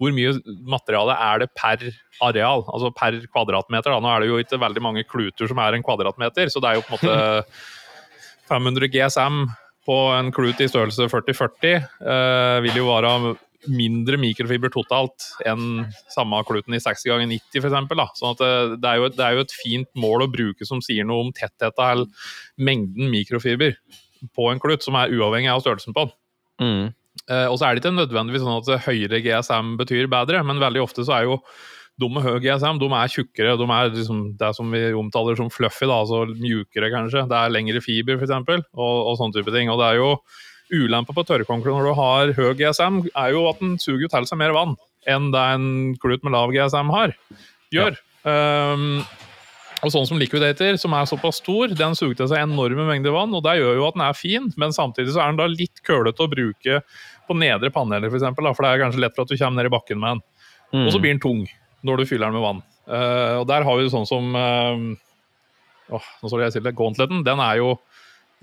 hvor mye materiale er det per areal? Altså per kvadratmeter. Da. Nå er det jo ikke veldig mange kluter som er en kvadratmeter, så det er jo på en måte 500 GSM på en klut i størrelse 40-40 eh, vil jo være mindre mikrofiber totalt enn samme kluten i 60 ganger 90 f.eks. Sånn at eh, det er, jo, det er jo et fint mål å bruke som sier noe om tettheten eller mengden mikrofiber på en klut, som er uavhengig av størrelsen på den. Mm. Eh, og så er det ikke nødvendigvis sånn at høyere GSM betyr bedre, men veldig ofte så er jo de med høy GSM de er tjukkere. De er liksom det som vi omtaler som fluffy, da, altså mjukere kanskje. Det er lengre fiber f.eks. Og, og sånne type ting. Og det er jo Ulempa på tørrkonkler når du har høy GSM, er jo at den suger til seg mer vann enn det en klut med lav GSM har, gjør. Ja. Um, og sånn som Liquidator, som er såpass stor, den suger til seg enorme mengder vann, og det gjør jo at den er fin, men samtidig så er den da litt kølete å bruke på nedre paneler, f.eks., for, for det er kanskje lett for at du kommer ned i bakken med den. Mm. Og så blir den tung når du fyller den med vann. Uh, og der har vi sånn som uh, oh, Nå står det jeg stille. Gauntleten, den er jo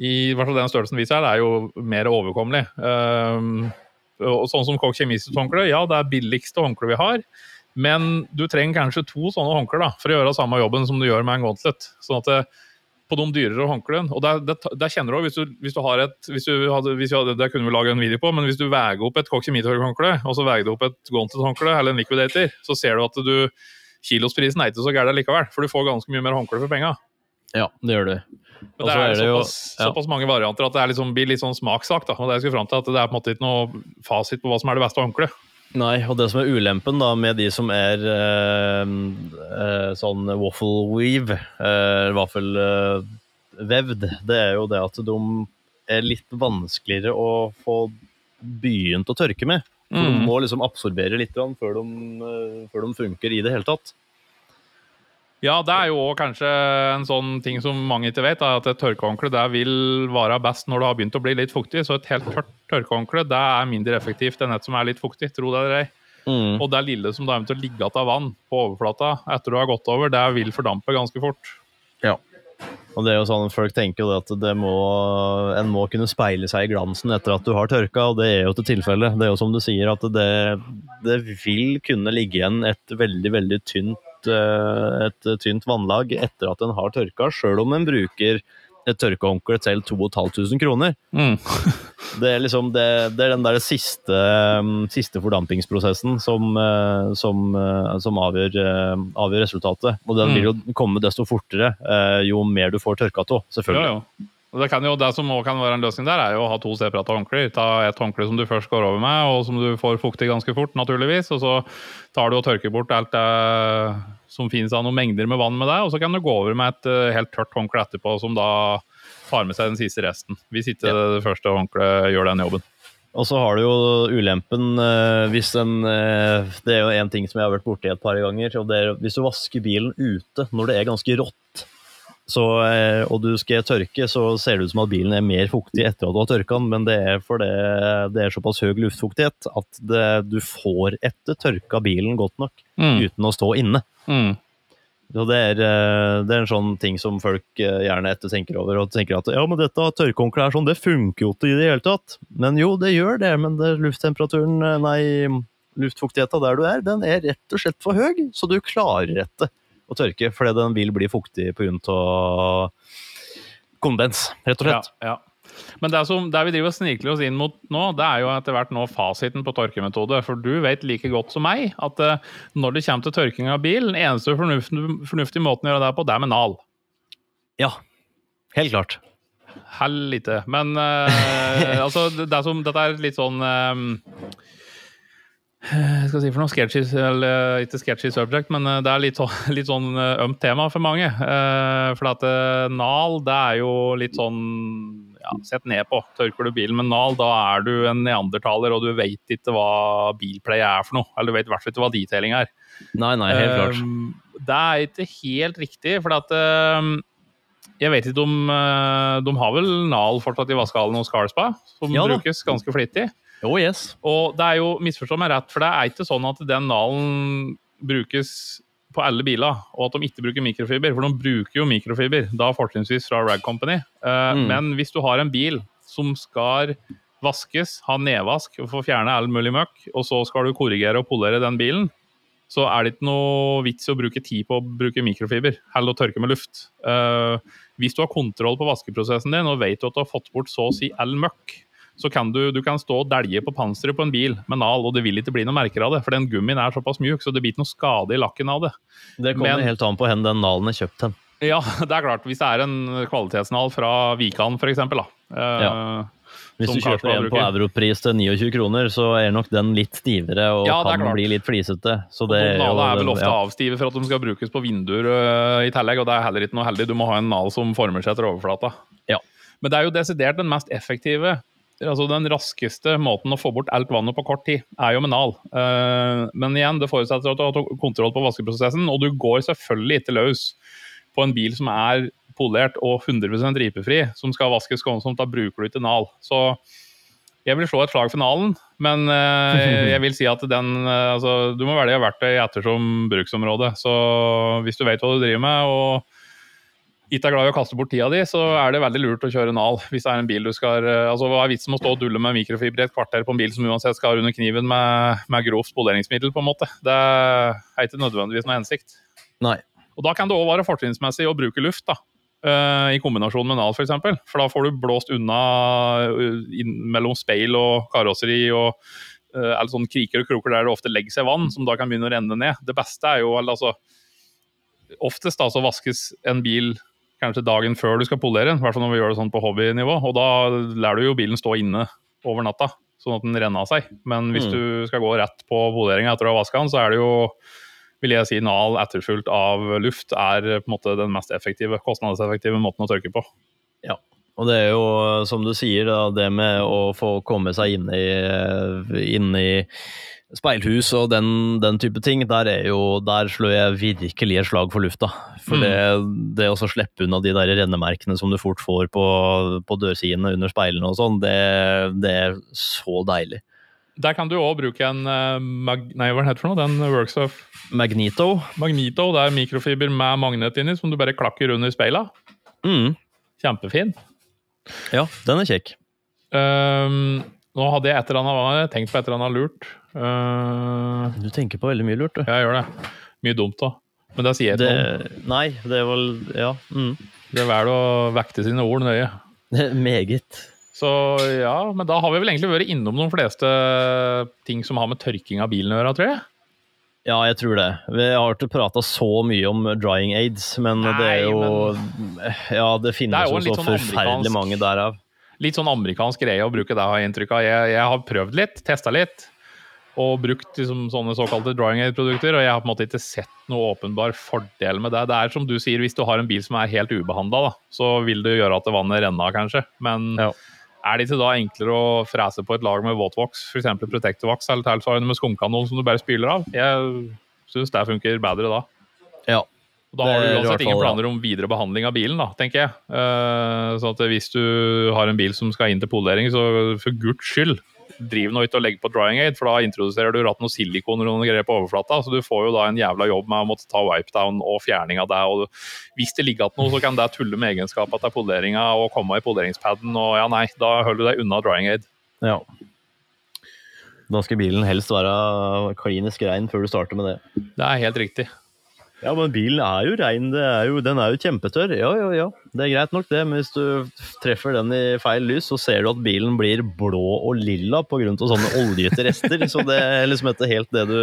i hvert fall den størrelsen vi ser, er jo mer overkommelig. Um, og sånn som Koch Kjemis håndkle, ja, det er billigste håndkle vi har. Men du trenger kanskje to sånne håndklær for å gjøre samme jobben som du gjør med en gauntlet. Sånn at det, på de dyrere håndklærne Og det, kjenner du òg, hvis, hvis, du har et hvis du hadde, hvis hadde, Det kunne vi lage en video på, men hvis du veier opp et Koch Kjemi-håndkle, og så veier du opp et gauntlet-håndkle eller en liquidator, så ser du at du kilosprisen er ikke så gæren likevel, for du får ganske mye mer håndkle for penga. Ja, det gjør du. Men det er, er det såpass, jo, ja. såpass, mange varianter at det liksom, blir litt sånn smakssak. Da. Og det, jeg skulle frem til at det er på en måte ikke noe fasit på hva som er det beste håndkleet. Nei, og det som er ulempen da med de som er eh, eh, sånn waffle weave, eh, vaffelvevd, det er jo det at de er litt vanskeligere å få begynt å tørke med. Mm. De må liksom absorbere litt før de, før de funker i det hele tatt. Ja, det er jo òg kanskje en sånn ting som mange ikke vet, at et tørkehåndkle vil være best når det har begynt å bli litt fuktig. Så et helt tørt tørkehåndkle er mindre effektivt enn et som er litt fuktig, tro det eller ei. Mm. Og det lille som da eventuelt ligger igjen av vann på overflata etter du har gått over, det vil fordampe ganske fort. Ja. Og det er jo sånn, Folk tenker jo at det må, en må kunne speile seg i glansen etter at du har tørka, og det er jo til tilfelle. Det er jo som du sier, at det, det vil kunne ligge igjen et veldig, veldig tynt Eh, et tynt vannlag etter at den har tørka, sjøl om en bruker et tørkehåndkle til 2500 kroner. Mm. det, er liksom, det, det, er den der siste, mm, siste fordampingsprosessen som, eh, som, eh, som avgjør, avgjør, resultatet. Og den vil jo mm. komme desto fortere jo mer du får tørka av, selvfølgelig. Ja, ja. Det, jo, det, som også kan være en løsning der, er jo å ha to separate håndklær. Ta et håndkle som du først går over med, og som du får fuktig ganske fort, naturligvis. Og så tar du og tørker bort alt det som finnes av noen mengder med vann med deg, og så kan du gå over med et uh, helt tørt håndkle etterpå, som da tar med seg den siste resten. Hvis ikke ja. det første håndkleet gjør den jobben. Og så har du jo ulempen uh, hvis en uh, Det er jo en ting som jeg har vært borti et par ganger. og det er Hvis du vasker bilen ute når det er ganske rått, så, eh, og du skal tørke, så ser det ut som at bilen er mer fuktig etter at du har tørka den, men det er fordi det er såpass høy luftfuktighet at det, du får etter tørka bilen godt nok mm. uten å stå inne. Mm. Så det er, eh, det er, en sånn ting som folk eh, gjerne etter tenker over. og tenker at ja, men dette tørkehåndkleet er sånn, det funker jo ikke i det hele tatt. Men jo, det gjør det, men det, lufttemperaturen, nei, luftfuktigheten der du er, den er rett og slett for høy, så du klarer dette å tørke, fordi den vil bli fuktig pga. kondens, rett og slett. Ja, ja. Men det, som, det, vi driver og snikler oss inn mot nå, det er jo etter hvert nå fasiten på tørkemetode. For du vet like godt som meg at uh, når det kommer til tørking av bil, den eneste fornuftige, fornuftige måten å gjøre det på, det er med nal. Ja, helt klart. Hell lite. Men uh, altså, det som, dette er litt sånn uh, skal si for noe sketchy, eller ikke sketchy subject, men eh, det er litt, litt sånn eh, ømt tema for mange. Eh, for at Nal, det er jo litt sånn ja, sett ned på. Tørker du bilen med Nal, da er du en neandertaler, og du vet ikke hva bilplay er for noe. Eller du vet i hvert fall ikke hva detailing er. Nei, nei, helt klart. Det er ikke helt riktig, for at jeg vet ikke om De har vel Nal fortsatt i vaskehallen hos Carspa, som ja, brukes ganske flittig. Oh, yes. Og det er jo, misforstå meg rett, for det er ikke sånn at den nalen brukes på alle biler, og at de ikke bruker mikrofiber. For de bruker jo mikrofiber, da fortrinnsvis fra Rag Company. Uh, mm. Men hvis du har en bil som skal vaskes, ha nedvask og få fjerne all mulig møkk, og så skal du korrigere og polere den bilen, så er det ikke noe vits i å bruke tid på å bruke mikrofiber Heller å tørke med luft. Uh, hvis du har kontroll på vaskeprosessen din og vet at du har fått bort så å si all møkk, så kan du, du kan stå og dælje på panseret på en bil med nal, og det vil ikke bli noe merker av det. For den gummien er såpass mjuk, så det blir ikke noe skade i lakken av det. Det kommer Men, helt an på hvor den nalen er kjøpt hen. Ja, det er klart. Hvis det er en kvalitetsnal fra Vikan f.eks.. Eh, ja. Hvis du kjøper en på europris til 29 kroner, så er nok den litt stivere og ja, kan klart. bli litt flisete. Så det, og Nala er vel ofte ja. avstive for at de skal brukes på vinduer uh, i tillegg, og det er heller ikke noe heldig. Du må ha en nal som former seg etter overflata. Ja. Men det er jo desidert den mest effektive altså Den raskeste måten å få bort alt vannet på kort tid, er jo med nal. Uh, men igjen, det forutsetter at du har kontroll på vaskeprosessen, og du går selvfølgelig ikke løs på en bil som er polert og 100% ripefri, som skal vaskes skånsomt. Da bruker du ikke nal. Så jeg vil slå et slag for nalen, men uh, jeg vil si at den uh, altså, Du må velge verktøy ettersom bruksområde. Så hvis du vet hva du driver med, og ikke er glad i å kaste bort tida di, så er det veldig lurt å kjøre nal. Hvis det er en bil du skal altså Hva er vitsen med å stå og dulle med mikrofiber i et kvarter på en bil som uansett skal under kniven med, med grovt spoleringsmiddel, på en måte? Det er ikke nødvendigvis noe hensikt. Nei. Og da kan det òg være fortrinnsmessig å bruke luft, da. Uh, I kombinasjon med nal, f.eks. For, for da får du blåst unna inn, mellom speil og karosseri og eller sånne kriker og kroker der det ofte legger seg vann, som da kan begynne å renne ned. Det beste er jo altså Oftest da så vaskes en bil kanskje dagen før du skal polere den, i hvert fall når vi gjør det sånn på hobbynivå. Og da lar du jo bilen stå inne over natta, sånn at den renner av seg. Men hvis mm. du skal gå rett på poleringa etter å ha vaska den, så er det jo vil jeg si nal etterfulgt av luft er på en måte den mest effektive, kostnadseffektive måten å tørke på. Ja, og det er jo som du sier, da, det med å få komme seg inn i, inn i speilhus og den, den, type ting, der, jo, der, slår jeg virkelig et slag for lufta. For mm. det, det å slippe unna de der rennemerkene som du fort får på, på dørsidene under speilene og sånn, det, det, er så deilig. Der kan du òg bruke en uh, mag Nei, hva heter det for noe? Den Magneto, Magnito, Det er mikrofiber med magnet inni, som du bare klakker under speila. Mm. Kjempefin. Ja, den er kjekk. Um, nå hadde jeg et eller annet, tenkt på et eller annet lurt. Uh, du tenker på veldig mye lurt, du. Ja, jeg gjør det. Mye dumt òg. Men det sier jeg ikke om. Nei, det er vel Ja. Mm. Det er vel å vekte sine ord nøye. Meget. Så ja, men da har vi vel egentlig vært innom de fleste ting som har med tørking av bilen å gjøre, tror jeg. Ja, jeg tror det. Vi har ikke prata så mye om drying aids, men Nei, det er jo men... Ja, det finnes det jo så sånn forferdelig mange derav. Litt sånn amerikansk greie å bruke det, har jeg inntrykk av. Jeg, jeg har prøvd litt, testa litt og brukt liksom, sånne såkalte drawing aid-produkter. Og jeg har på en måte ikke sett noe åpenbar fordel med det. Det er som du sier, hvis du har en bil som er helt ubehandla, så vil det gjøre at vannet renner av, kanskje. Men ja. er det ikke da enklere å frese på et lag med våtvoks, f.eks. Protectorvox eller tilsvarende med skumkanon som du bare spyler av? Jeg syns det funker bedre da. Ja. Og da har du uansett ingen planer om videre behandling av bilen, da, tenker jeg. Uh, så hvis du har en bil som skal inn til polering, så for guds skyld, driv nå ikke og legg på drying aid, for da introduserer du ratt noe silikon og noen greier på overflata. Så du får jo da en jævla jobb med å måtte ta wipedown og fjerning av det. og Hvis det ligger igjen noe, så kan det tulle med egenskapene til poleringa og komme i poleringspaden, og ja, nei, da holder du deg unna drying aid. Ja. Da skal bilen helst være klinisk rein før du starter med det. Det er helt riktig. Ja, men bilen er jo rein. Er jo, den er jo kjempetørr. Ja, ja, ja. Det er greit nok, det. Men hvis du treffer den i feil lys, så ser du at bilen blir blå og lilla pga. sånne oljete rester. så det er liksom ikke helt det du,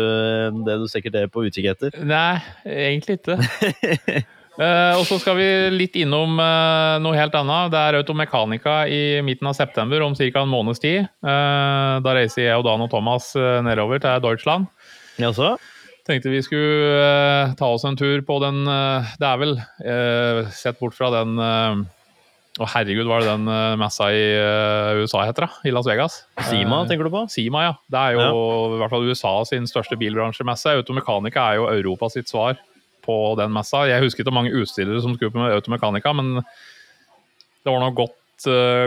det du sikkert er på utkikk etter. Nei, egentlig ikke. uh, og så skal vi litt innom uh, noe helt annet. Det er Automekanika i midten av september, om ca. en måneds tid. Uh, da reiser jeg og Dan og Thomas nedover til Deutschland. Jaså? Tenkte vi skulle uh, ta oss en tur på den uh, Det er vel, uh, sett bort fra den Å, herregud, var det den messa i USA heter, da? I Las Vegas? Sima, tenker du på? Sima, ja. Det er jo ja. i hvert fall USA sin største bilbransjemesse. Automekanika er jo Europa sitt svar på den messa. Jeg husker ikke mange utstillere som skulle på Automechanica, Automekanika, men det var nå godt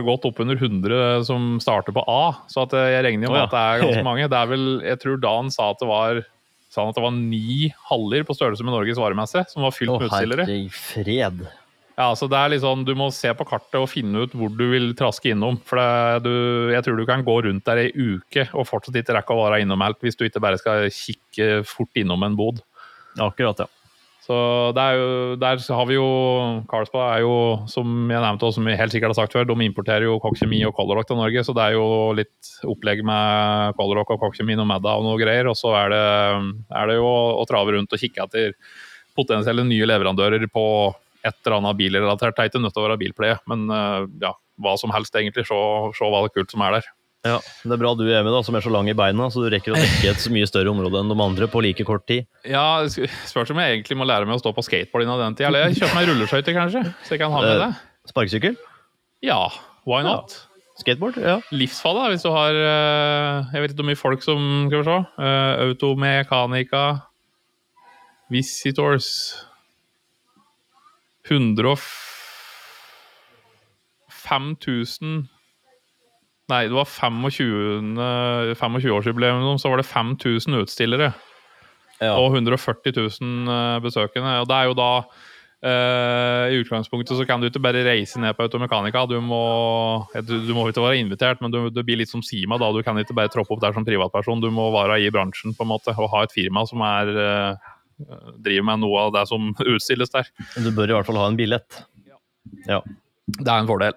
godt oppunder 100 som starter på A, så jeg regner jo med oh, ja. at det er ganske mange. Det er vel, Jeg tror Dan sa at det var sa han at det var ni haller på størrelse med Norges varemesse som var fylt med utstillere. fred. Ja, så det er litt sånn, Du må se på kartet og finne ut hvor du vil traske innom. For det, du, jeg tror du kan gå rundt der ei uke og fortsatt ikke rekke å være innom helt hvis du ikke bare skal kikke fort innom en bod. Akkurat, ja. Så jo, Der har vi jo Carlsberg er jo, som jeg nevnte og som vi helt sikkert har sagt før, de importerer jo Kokkjemi og Colorlock til Norge. Så det er jo litt opplegg med Colorlock og Kokkjemi og Madda og noe greier. Og så er det, er det jo å trave rundt og kikke etter potensielle nye leverandører på et eller annet bilrelatert. Det er ikke nødt til å være bilpleie, men eh, ja, hva som helst, egentlig. Se hva det kult som er der. Ja, Det er bra du er med, da, som er så lang i beina, så du rekker å dekke et så mye større område enn de andre på like kort tid. Ja, Spørs om jeg egentlig må lære meg å stå på skateboard innen den tid. Eller jeg kjøper meg rulleskøyter, kanskje, så jeg kan ha med det. Sparkesykkel? Ja, why not? Ja. Skateboard? ja. Livsfallet, hvis du har eh, Jeg vet ikke hvor mye folk som Skal vi se. Eh, automekanika Visitors 105 000 Nei, det var 25-årsjubileum, så var det 5000 utstillere. Ja. Og 140 000 eh, besøkende. Og det er jo da Uh, I utgangspunktet så kan du ikke bare reise ned på Automekanika. Du må, du, du må ikke være invitert, men du, du, blir litt som Sima. da, Du kan ikke bare troppe opp der som privatperson. Du må være i bransjen på en måte, og ha et firma som er, uh, driver med noe av det som utstilles der. Du bør i hvert fall ha en billett. Ja. Det er en fordel.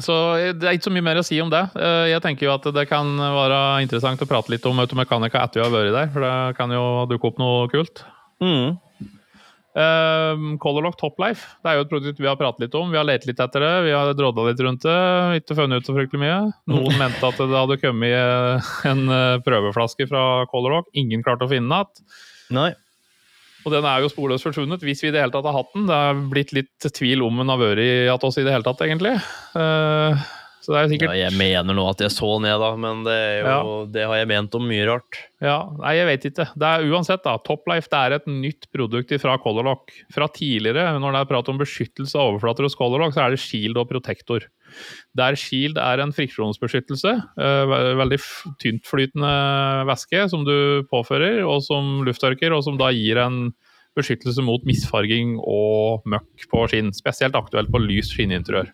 Så det er ikke så mye mer å si om det. Uh, jeg tenker jo at det kan være interessant å prate litt om Automekanika etter vi har vært der, for det kan jo dukke opp noe kult. Mm. Um, Colorlock Toplife det er jo et produkt vi har pratet litt om. Vi har lett litt etter det, vi har drodda litt rundt det. Ikke funnet ut så fryktelig mye. Noen mente at det hadde kommet eh, en eh, prøveflaske fra Colorlock. Ingen klarte å finne den igjen. Og den er jo sporløst forsvunnet, hvis vi i det hele tatt har hatt den. Det er blitt litt tvil om den har vært i oss i det hele tatt, egentlig. Uh, så det er sikkert... Ja, jeg mener nå at jeg så ned, da, men det, jo, ja. det, har jeg ment om mye rart. Ja, Nei, jeg vet ikke. Det er uansett, da. Toplife det er et nytt produkt fra Colorlock. Fra tidligere, når det er prat om beskyttelse av overflater hos Colorlock, så er det Shield og Protector. Der Shield er en friksjonsbeskyttelse, uh, veldig tyntflytende væske som du påfører, og som lufttørker, og som da gir en beskyttelse mot misfarging og møkk på skinn. Spesielt aktuelt på lys skinninteriør.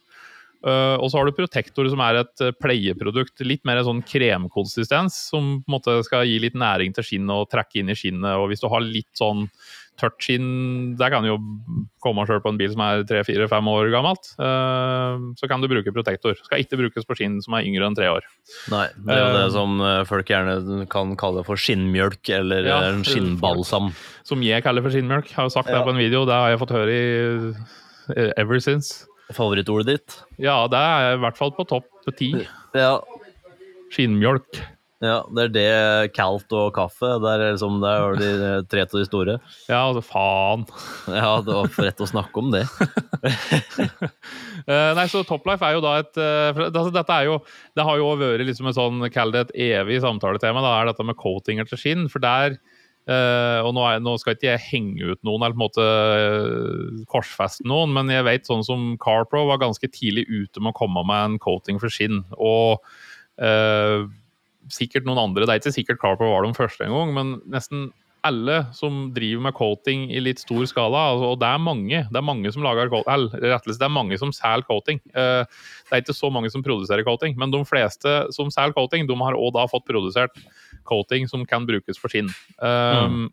Uh, og så har du Protektor, som er et uh, pleieprodukt. Litt mer en sånn kremkonsistens, som på en måte skal gi litt næring til skinnet og trekke inn i skinnet. Og hvis du har litt sånn tørt skinn, der kan du jo komme sjøl på en bil som er tre-fire-fem år gammelt, uh, så kan du bruke Protektor. Skal ikke brukes på skinn som er yngre enn tre år. Nei, det er jo det som folk gjerne kan kalle for skinnmjølk, eller ja, en skinnbalsam. Som jeg kaller for skinnmjølk. Har jo sagt ja. det på en video, det har jeg fått høre i ever since. Favorittordet ditt? Ja, det er i hvert fall på topp ti. Ja. Skinnmjølk. Ja, det er det kalt og kaffe. Det er liksom, det er de tre av de store. Ja, altså faen. Ja, det var for rett å snakke om det. uh, nei, så Toplife er jo da et uh, altså, Dette er jo Det har jo vært liksom et sånn, kall det et evig samtaletema, da er dette med coatinger til skinn. For der Uh, og nå, er, nå, skal ikke jeg henge ut noen eller på en måte uh, korsfeste noen, men jeg vet sånn som CarPro var ganske tidlig ute med å komme med en coating for skinn. Og uh, sikkert noen andre. Det er ikke sikkert CarPro var de første engang, men nesten alle som driver med coating i litt stor skala, altså, og det er mange det er mange som lager coating, det er mange som selger coating. det er ikke så mange som produserer coating, men de fleste som selger coating, de har òg da fått produsert coating som kan brukes for skinn. Um, mm.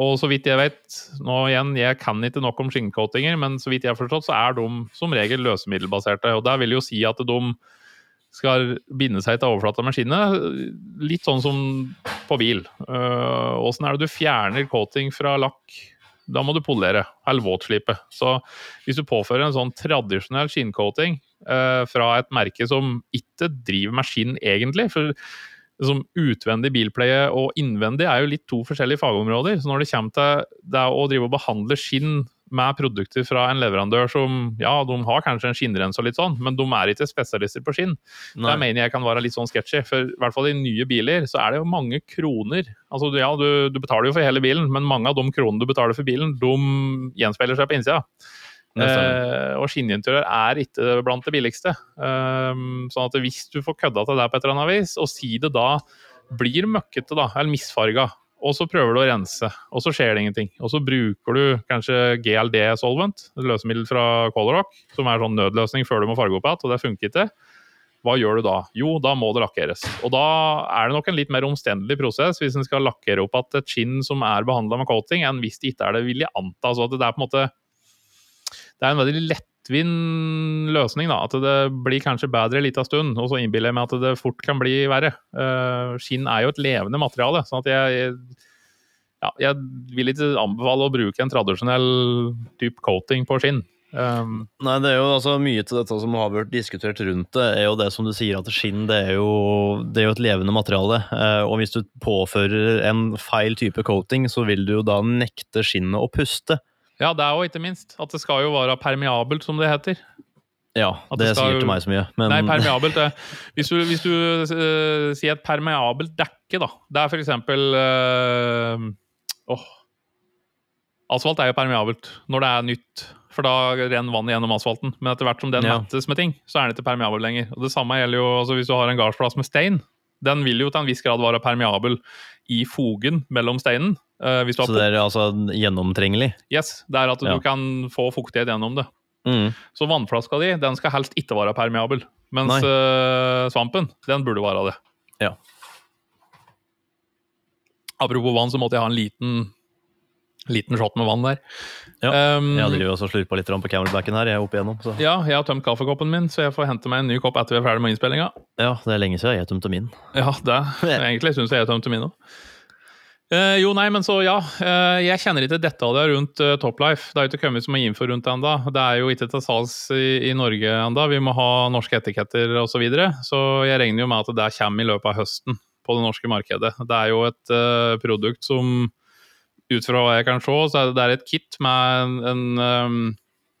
Og så vidt jeg vet, nå igjen, jeg kan ikke nok om skinncoatinger, men så vidt jeg har forstått, så er de som regel løsemiddelbaserte. Og det vil jo si at de skal binde seg til overflata med skinnet, litt sånn som på bil. Åssen uh, er det du fjerner coating fra lakk? Da må du polere, eller våtslipe. Så hvis du påfører en sånn tradisjonell skinncoating uh, fra et merke som ikke driver med skinn egentlig, for som utvendig bilpleie og innvendig er jo litt to forskjellige fagområder. Så når det kommer til det å drive og behandle skinn med produkter fra en leverandør som ja, de har kanskje en skinnrens og litt sånn, men de er ikke spesialister på skinn. Det mener jeg kan være litt sånn sketchy. For i hvert fall i nye biler så er det jo mange kroner. Altså ja, du, du betaler jo for hele bilen, men mange av de kronene du betaler for bilen, de gjenspeiler seg på innsida. Eh, og skinninteriør er ikke blant det billigste. Eh, sånn at hvis du får kødda til det på et eller annet vis, og si det da blir møkkete da, eller misfarga, og så prøver du å rense, og så skjer det ingenting. Og så bruker du kanskje GLD Solvent, løsemiddel fra Colorock, som er sånn nødløsning før du må farge opp igjen, og det funker ikke. Hva gjør du da? Jo, da må det lakkeres. Og da er det nok en litt mer omstendelig prosess hvis en skal lakkere opp at et skinn som er behandla med coating, enn hvis det ikke er det, vil jeg anta. Så det er på en måte det er en veldig lettvint løsning. da, At det blir kanskje bedre en liten stund, og så innbiller jeg meg at det fort kan bli verre. Uh, skinn er jo et levende materiale. sånn at jeg, ja, jeg vil ikke anbefale å bruke en tradisjonell type coating på skinn. Um, Nei, det er jo altså mye til dette som har vært diskutert rundt det, er jo det som du sier, at skinn det er jo, det er jo et levende materiale. Uh, og hvis du påfører en feil type coating, så vil du jo da nekte skinnet å puste. Ja, det er jo ikke minst. At det skal jo være permeabelt, som det heter. Ja, det, det sier ikke meg så mye. Men... Nei, permeabelt det. Hvis du, hvis du uh, sier et permeabelt dekke, da. Det er for eksempel uh, oh. Asfalt er jo permeabelt når det er nytt, for da renner vannet gjennom asfalten. Men etter hvert som den ja. mettes med ting, så er den ikke permeabel lenger. Og Det samme gjelder jo altså hvis du har en gardsplass med stein. Den vil jo til en viss grad være permeabel i fogen mellom steinen. Uh, så det er altså gjennomtrengelig? Yes. Det er at ja. du kan få fuktighet gjennom det. Mm. Så vannflaska di den skal helst ikke være permeabel. Mens uh, svampen, den burde være det. Ja. Apropos vann, så måtte jeg ha en liten liten shot med vann der. Ja, um, jeg driver også slurpa litt på camelbacken her. jeg er opp igjennom. Så. Ja, jeg har tømt kaffekoppen min, så jeg får hente meg en ny kopp etter vi er ferdig med innspillinga. Ja, det er lenge siden jeg tømte min. Ja, det egentlig syns jeg jeg tømte min òg. Uh, jo, nei, men så ja. Uh, jeg kjenner ikke detaljer rundt uh, Toplife. Det er jo ikke kommet så mye info rundt det ennå. Det er jo ikke til salgs i, i, Norge ennå. Vi må ha norske etiketter osv. Så, videre. så jeg regner jo med at det kommer i løpet av høsten på det norske markedet. Det er jo et produkt som ut fra hva jeg kan se, så er det, et kit med en, en um,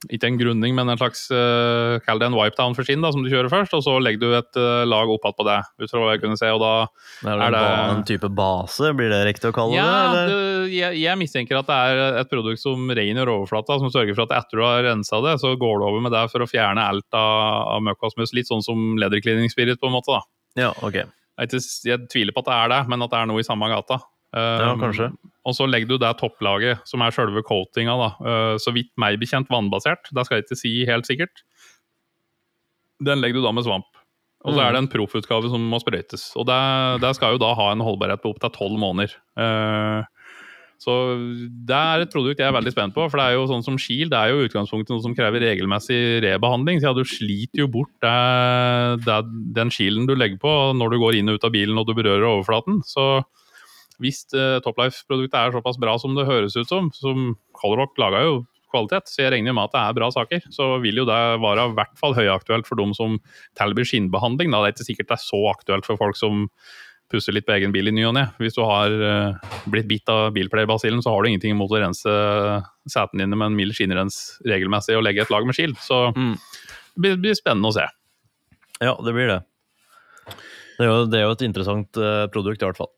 ikke en grunning, men en slags uh, Kall det en wipe-down for skinn, da, som du kjører først. Og så legger du et uh, lag opp på det, ut fra hva jeg kunne se. og da er det, er det en type base, blir det riktig å kalle ja, det? det jeg, jeg, mistenker at det er et produkt som rengjør overflata, som sørger for at etter du har rensa det, så går du over med det for å fjerne alt av, av møkkasmus. Litt sånn som ledercleaning-spirit, på en måte. da. Ja, ok. Jeg, jeg, tviler på at det er det, men at det er noe i samme gata. Ja, um, kanskje. Og så legger du det topplaget, som er selve coatinga, da. Uh, så vidt meg bekjent vannbasert. Det skal jeg ikke si helt sikkert. Den legger du da med svamp. Og så er det mm. en proffutgave som må sprøytes. Og det, det, skal jo da ha en holdbarhet på opptil tolv måneder. Uh, så det er et produkt jeg er veldig spent på. For det er jo sånn som Shield det er jo utgangspunktet noe som krever regelmessig rebehandling. Så ja, du sliter jo bort det, det, den shielden du legger på når du går inn og ut av bilen og du berører overflaten. Så hvis uh, Toplife-produktet er såpass bra som det høres ut som, som Colorock laga jo kvalitet, så jeg regner med at det er bra saker, så vil jo det være i hvert fall høyaktuelt for dem som tilbyr skinnbehandling. Da. Det er ikke sikkert det er så aktuelt for folk som pusser litt på egen bil i ny og ne. Hvis du har uh, blitt bitt av bilplaybasillen, så har du ingenting imot å rense setene dine med en mild skinnrens regelmessig og legge et lag med skill. Så mm. det blir, blir, spennende å se. Ja, det blir det. Det er jo, det er jo et interessant produkt, i hvert fall.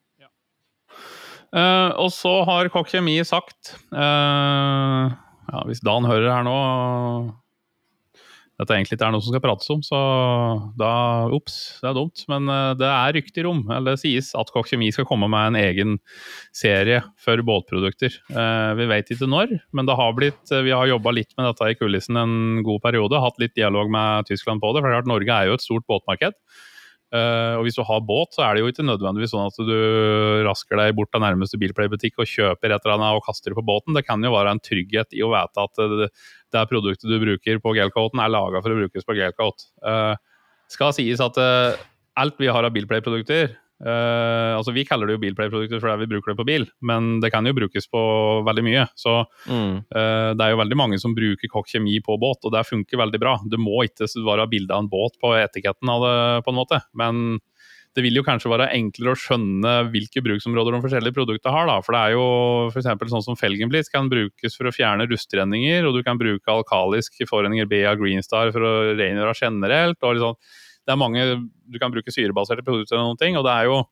Uh, og så har Kokk Kjemi sagt uh, ja, Hvis Dan hører her nå Dette egentlig ikke er noe som skal prates om, så da Ops, det er dumt. Men uh, det er rykter om, eller det sies, at Kokk Kjemi skal komme med en egen serie for båtprodukter. vi vet ikke når, men det har blitt, vi har jobba litt med dette i kulissen en god periode. Hatt litt dialog med Tyskland på det. For klart Norge er jo et stort båtmarked. Uh, og hvis du har båt, så er det jo ikke nødvendigvis sånn at du rasker deg bort til nærmeste Bilplay-butikk og kjøper et eller annet og kaster det på båten. Det kan jo være en trygghet i å vite at det, det produktet du bruker på gelcoaten, er laga for å brukes på gelcoat. Uh, skal sies at uh, alt vi har av Bilplay-produkter, Uh, altså Vi kaller det jo bilplayprodukter fordi vi bruker det på bil, men det kan jo brukes på veldig mye. Så mm. uh, det er jo veldig mange som bruker kokk kjemi på båt, og det funker veldig bra. Det må ikke være bilde av en båt på etiketten av det, på en måte, men det vil jo kanskje være enklere å skjønne hvilke bruksområder de forskjellige produktene har. da, For det er jo f.eks. sånn som Felgenblitz kan brukes for å fjerne rustrenninger, og du kan bruke alkalisk foreninger BA Greenstar for å rengjøre generelt. og liksom det er mange Du kan bruke syrebaserte produkter og noen ting, og det er jo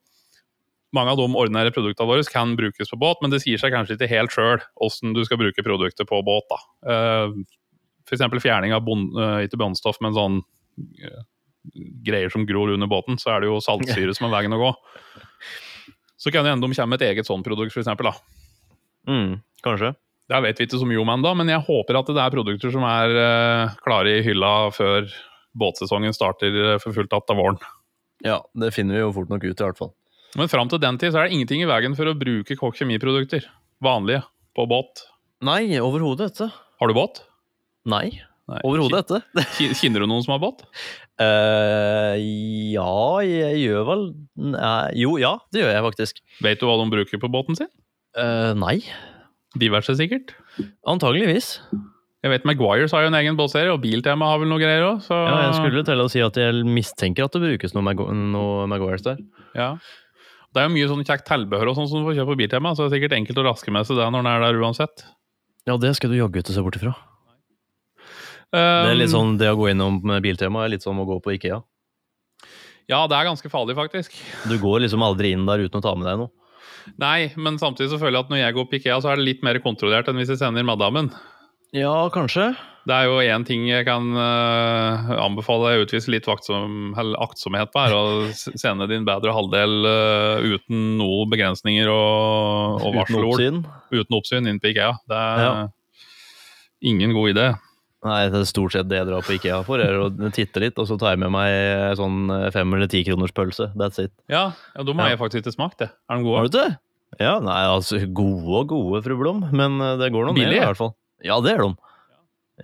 mange av de ordinære produktene våre kan brukes på båt, men det sier seg kanskje ikke helt sjøl hvordan du skal bruke produktet på båt. da. Uh, F.eks. fjerning av bon, uh, ikke båndstoff, men sånn uh, greier som gror under båten, så er det jo saltsyre som er veien å gå. Så kan det hende de kommer med et eget sånt produkt, f.eks. Mm, kanskje. Det vet vi ikke så mye om ennå, men jeg håper at det er produkter som er klare i hylla før båtsesongen starter for fullt igjen til våren. Ja, det finner vi jo fort nok ut i hvert fall. Men fram til den tid så er det ingenting i veien for å bruke kokk kjemiprodukter. Vanlige. På båt. Nei, overhodet ikke. Har du båt? Nei. Nei. Overhodet ikke. Kjenner du noen som har båt? Uh, ja, jeg gjør vel Nei. Jo, ja, det gjør jeg faktisk. Vet du hva de bruker på båten sin? Uh, nei. Diverse, sikkert? Antageligvis. Jeg vet Maguires har jo en egen båtserie, og Biltema har vel noe greier òg. Så... Ja, jeg skulle til å si at jeg mistenker at det brukes noe, Magu noe Maguires der. Ja. Det er jo mye sånn kjekt tilbehør og sånn som du får kjøpe på Biltema, så det er sikkert enkelt å raske med seg det når den er der uansett. Ja, det skal du jaggu ikke se bort ifra. Um, det er litt sånn, det å gå innom Biltema er litt som å gå på Ikea. Ja, det er ganske farlig, faktisk. Du går liksom aldri inn der uten å ta med deg noe. Nei, men samtidig så føler jeg at når jeg går på Ikea, så er det litt mer kontrollert enn hvis jeg sender madammen. Ja, kanskje. Det er jo én ting jeg kan uh, anbefale å utvise litt vaktsom, aktsomhet på, er å sende din bedre halvdel uh, uten noen begrensninger og, og varselord. Uten oppsyn? Uten oppsyn inn på IKEA. Det er ja. ingen god idé. Nei, det er stort sett det jeg drar på IKEA for, er å titte litt, og så tar jeg med meg sånn fem- eller tikroners pølse. That's it. Ja, ja da må jeg faktisk ikke smakt det. Er de gode? Har du det? Ja, nei, altså gode og gode, fru Blom, men det går nå ned i hvert fall. Ja, det er de.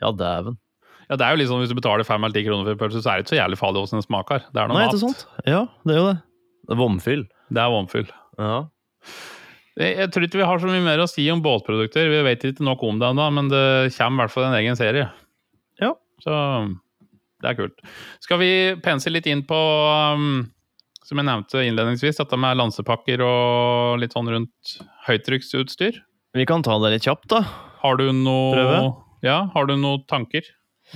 Ja, dæven. Ja, det er jo sånn Hvis du betaler fem eller ti kroner for en pølse, så er det ikke så jævlig farlig hvordan den smaker. Det er noe Nei, mat. Ikke sant? Ja, det er jo det. Det er vomfyll. Det er vomfyll. Ja. Jeg, jeg, tror ikke vi har så mye mer å si om båtprodukter. Vi vet ikke nok om det ennå, men det kommer i hvert fall en egen serie. Ja. Så det er kult. Skal vi pense litt inn på, um, som jeg nevnte innledningsvis, dette med lansepakker og litt sånn rundt høytrykksutstyr? Vi kan ta det litt kjapt, da. Har du noe Prøve? Ja, Har du noen tanker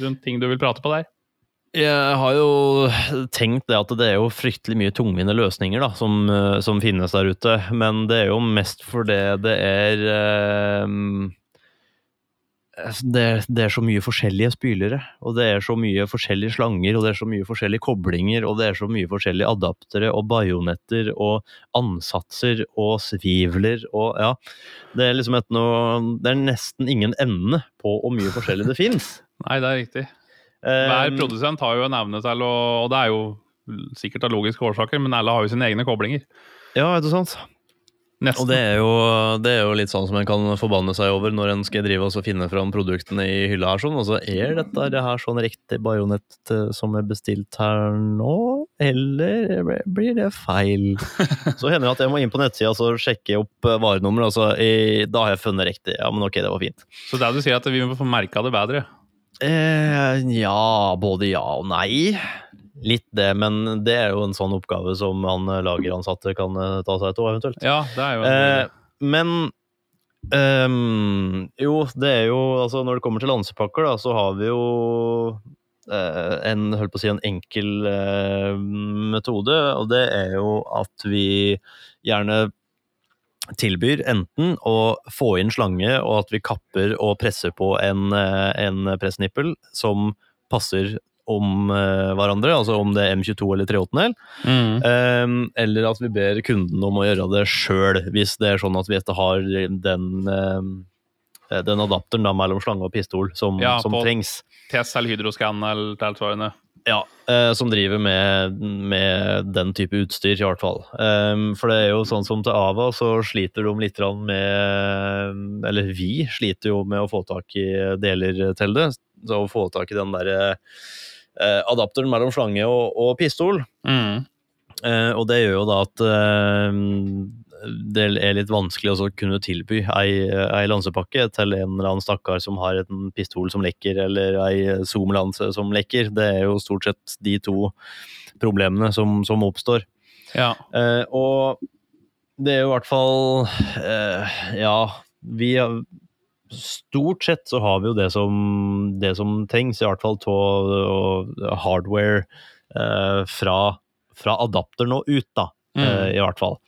rundt ting du vil prate på der? Jeg har jo tenkt det at det er jo fryktelig mye tungvinte løsninger da, som, eh, som, finnes der ute. Men det er jo mest fordi det er eh, det, det, er så mye forskjellige spylere, og det er så mye forskjellige slanger, og det er så mye forskjellige koblinger, og det er så mye forskjellige adaptere og bajonetter og ansatser og svivler og ja. Det er liksom et noe Det er nesten ingen ende på hvor mye forskjellig det fins. Nei, det er riktig. Hver um, produsent har jo en evne til å Og det er jo sikkert av logiske årsaker, men alle har jo sine egne koblinger. Ja, er det sant? Nesten. Og det er, jo, det er, jo, litt sånn som en kan forbanne seg over når en skal drive og finne fram produktene i hylla her. sånn, og så Er dette det her sånn riktig bajonett eh, som er bestilt her nå, eller blir det feil? Så hender det at jeg må inn på nettsida og sjekke opp eh, varenummer. Altså, da har jeg funnet riktig. Ja, men ok, det var fint. Så det er du sier at vi må få merka det bedre? Eh, ja, både ja og nei. Litt det, men det er jo en sånn oppgave som han eh, lageransatte kan eh, ta seg av, eventuelt. Ja, det er jo eh, Men um, jo, det er jo Altså, når det kommer til lansepakker, da, så har vi jo eh, en, holdt på å si, en enkel eh, metode, og det er jo at vi gjerne tilbyr enten å få inn slange, og at vi kapper og presser på en, en pressnippel som passer om uh, hverandre, altså om det er M22 eller 38-del. Mm. Um, eller at vi ber kunden om å gjøre det sjøl, hvis det er sånn at vi ikke har den, uh, den adapteren da, mellom slange og pistol som, ja, som trengs. TESS eller Hydroscan eller tilsvarende. Ja, uh, som driver med, med, den type utstyr, i hvert fall. Um, for det er jo sånn som til Ava, så sliter de litt med Eller vi sliter jo med å få tak i deler til det. Så å få tak i den derre eh, adapteren mellom slange og, og pistol. Mm. Eh, og det gjør jo da at eh, det er litt vanskelig å kunne tilby ei, ei, lansepakke til en eller annen stakkar som har en pistol som lekker, eller ei Zoom-lanse som lekker. Det er jo stort sett de to problemene som, som oppstår. Ja. Eh, og det er jo i hvert fall eh, Ja, vi har stort sett så har vi jo det som, det som trengs, i hvert fall av hardware eh, fra, fra, adapteren og ut, da. Mm. Eh, I hvert fall.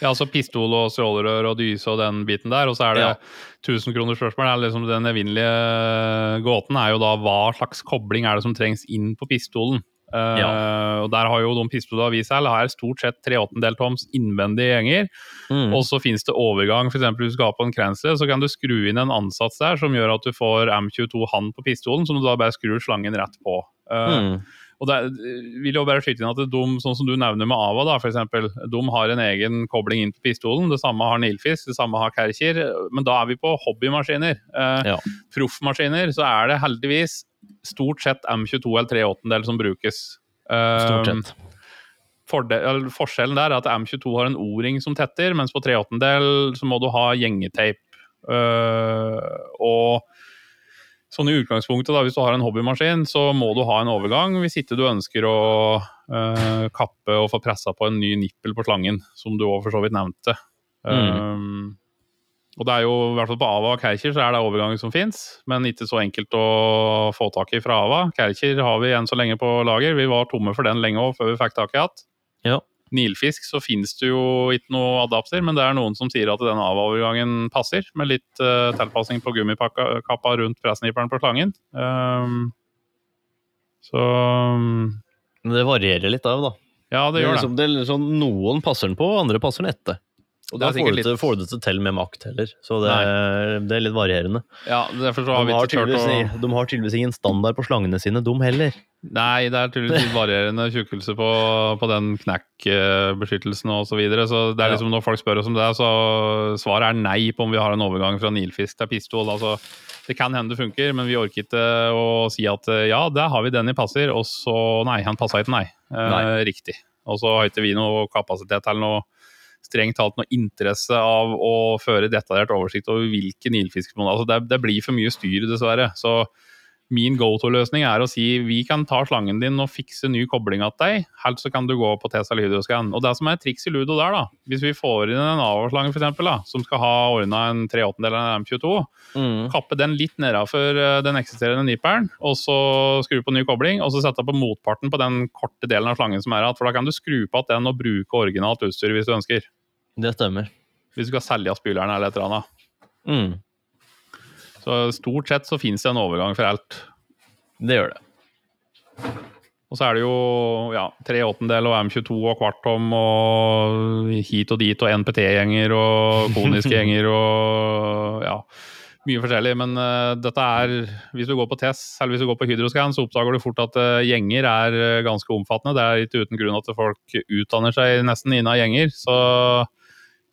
Ja, altså pistol og strålerør og dyse og den biten der. Og så er det ja. 1000 kroner spørsmål. Liksom den evinnelige gåten er jo da hva slags kobling er det som trengs inn på pistolen. Ja. Uh, og Der har jo de vi seg, har stort sett 3,8 toms innvendige gjenger. Mm. Og så finnes det overgang, f.eks. hvis du skal ha på en Cransler, så kan du skru inn en ansats der som gjør at du får M22 hand på pistolen, som du da bare skrur slangen rett på. Uh, mm. Og det vil jo bare skyte inn at de, sånn som du nevner med Ava, da, for eksempel, de har en egen kobling inn på pistolen. Det samme har Nilfisk, det samme har Kercher. Men da er vi på hobbymaskiner. Eh, ja. Proffmaskiner så er det heldigvis stort sett M22 eller 3 som brukes. Stort sett. Um, fordel, forskjellen der er at M22 har en O-ring som tetter, mens på 3 del så må du ha gjengeteip. Uh, og sånn i utgangspunktet, da, hvis du har en hobbymaskin, så må du ha en overgang hvis ikke du ønsker å uh, kappe og få pressa på en ny nippel på slangen, som du òg for så vidt nevnte. Mm. Um, og det er jo, i hvert fall på Ava og Kercher så er det overganger som fins, men ikke så enkelt å få tak i fra Ava. Kercher har vi enn så lenge på lager. Vi var tomme for den lenge òg, før vi fikk tak i hatt. Ja. Nilfisk så finnes det jo ikke noe adapter, men det er noen som sier at den avovergangen passer, med litt uh, tilpasning på gummikappa rundt pressniperen på slangen. Um, så Men det varierer litt av, da. Ja, det, det gjør liksom, det. Er liksom, noen passer den på, andre passer den etter. Og da får litt... får du det til med makt heller, så det er, det er, litt varierende. Ja, derfor så har de, har å... de har tydeligvis ingen standard på slangene sine, de heller. Nei, det er tydeligvis litt varierende tjukkelse på, på den knekkbeskyttelsen og så videre. Så det er liksom når folk spør oss om det, så svaret er nei på om vi har en overgang fra nilfisk til pistol. altså det kan hende det funker, men vi orker ikke å si at ja, der har vi den i passer, og så Nei, han passa ikke, nei. nei. Eh, riktig. Og så har ikke vi noe kapasitet eller noe strengt talt noe interesse av å føre detaljert oversikt over hvilke nilfiskmål. Altså det, det, blir for mye styr, dessverre. Så min go to-løsning er å si vi kan ta slangen din og fikse ny kobling til deg, helst så kan du gå på Tesla Hydroscan. Og det som er triks i ludo der, da, hvis vi får inn en avslange f.eks., som skal ha ordna en 3 8 eller en M22, mm. kappe den litt nedafor eh, den eksisterende nipperen, og så skru på ny kobling, og så sette på motparten på den korte delen av slangen som er igjen. For da kan du skru på igjen den og bruke originalt utstyr hvis du ønsker. Det stemmer. Hvis du skal selge spyleren eller et eller annet. Mm. Så stort sett så fins det en overgang for alt. Det gjør det. Og så er det jo ja, tre åttendel og M22 og kvartom og hit og dit og NPT-gjenger og koniske gjenger og ja, mye forskjellig. Men uh, dette er Hvis du går på TESS eller hvis du går på Hydroscan, så oppdager du fort at uh, gjenger er uh, ganske omfattende. Det er ikke uten grunn at folk utdanner seg nesten innen gjenger. Så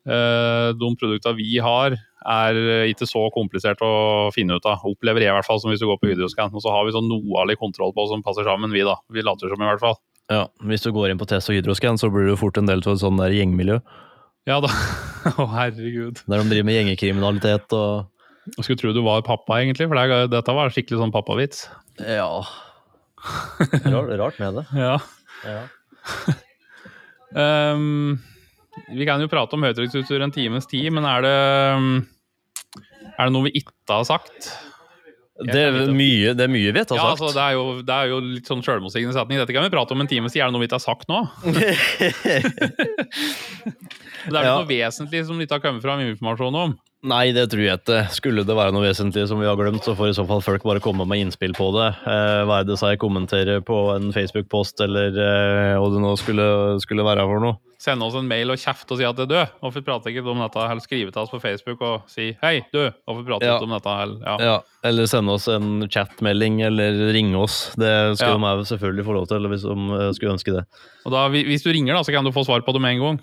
de produktene vi har, er ikke så komplisert å finne ut av. Opplever jeg i hvert fall som hvis du går på Hydroscan. Og så har vi sånn noe av kontroll på som passer sammen, vi da. Vi later som i hvert fall. Ja, Hvis du går inn på Test og Hydroscan, så blir du fort en del av et sånn der gjengmiljø. Ja da. Å, oh, herregud. Der de driver med gjengekriminalitet og Jeg skulle tro du var pappa, egentlig, for det, dette var skikkelig sånn pappavits. Ja. Rart, rart med det. Ja. ja. um, vi kan jo prate om høytrykksutstyr en times tid, men er det er det noe vi ikke har sagt? Det er, mye, det er mye vi ikke har ja, sagt. Altså, det, er jo, det, er jo, litt sånn sjølmotsigende setning. Dette kan vi prate om en times tid. er det noe vi ikke har sagt nå? det er det ja. noe vesentlig som vi ikke har kommet fram informasjon om? Nei, det tror jeg ikke. Skulle det være noe vesentlig som vi har glemt, så får i så fall folk bare komme med innspill på det. Eh, er det seg kommentere på en Facebook-post, eller eh, hva det nå skulle, skulle, være for noe. Sende oss en mail og kjefte og si at det er død. Hvorfor prater ikke om dette? Eller skrive til oss på Facebook og si 'hei, du, hvorfor prater ja. ikke om dette?' Eller, ja. ja. eller sende oss en chatmelding, eller ringe oss. Det skal ja. de selvfølgelig få lov til, hvis de eh, skulle ønske det. Og da, Hvis du ringer, da, så kan du få svar på det med en gang.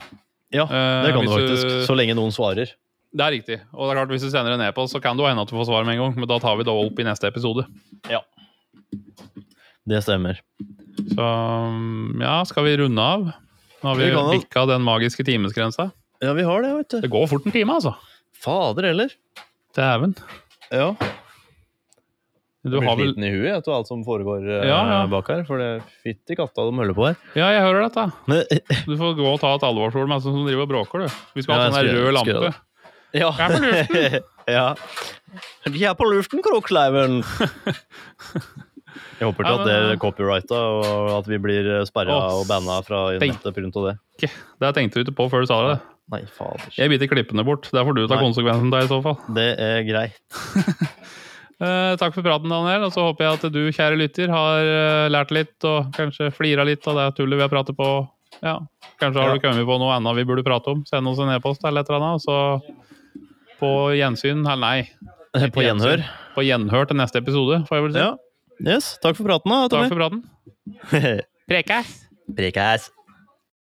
Ja, det kan du faktisk. Du... Så lenge noen svarer. Det er riktig. Og det er klart, hvis du sender en e-post, så kan det hende at du får svar med en gang, men da tar vi det opp i neste episode. Ja. Det stemmer. Så ja, skal vi runde av? Nå har vi bikka den magiske timesgrensa. Ja, vi har det, vet du. Det går fort en time, altså. Fader heller. Dæven. Ja. Du blir vel... sliten i huet etter alt som foregår uh, ja, ja. bak her. For det er fytti katta de holder på her. Ja, jeg hører dette. du får gå og ta et alvorsord med som driver og bråker, du. Vi skal ja, ha sånn rød lampe. Ja. Vi er på luften! ja. Vi er på luften, Kroksleiven! Jeg håper ikke at det er copyrighta, og at vi blir sperra og banna fra nettet pga. det. Det tenkte du ikke på før du sa det. Nei, fader. Jeg biter klippene bort. Det får du ta konsekvensen av i så fall. Det er greit. uh, takk for praten, Daniel. Og så håper jeg at du, kjære lytter, har uh, lært litt, og kanskje flira litt av det tullet vi har pratet på. Ja, Kanskje har ja. du kommet på noe annet vi burde prate om. Send oss en e-post eller et eller annet. Så på gjensyn Eller nei. På gjenhør. På gjenhør til neste episode, får jeg vel si. Ja. Yes. Takk for praten, da. Takk for praten. Prekæs! Prekas.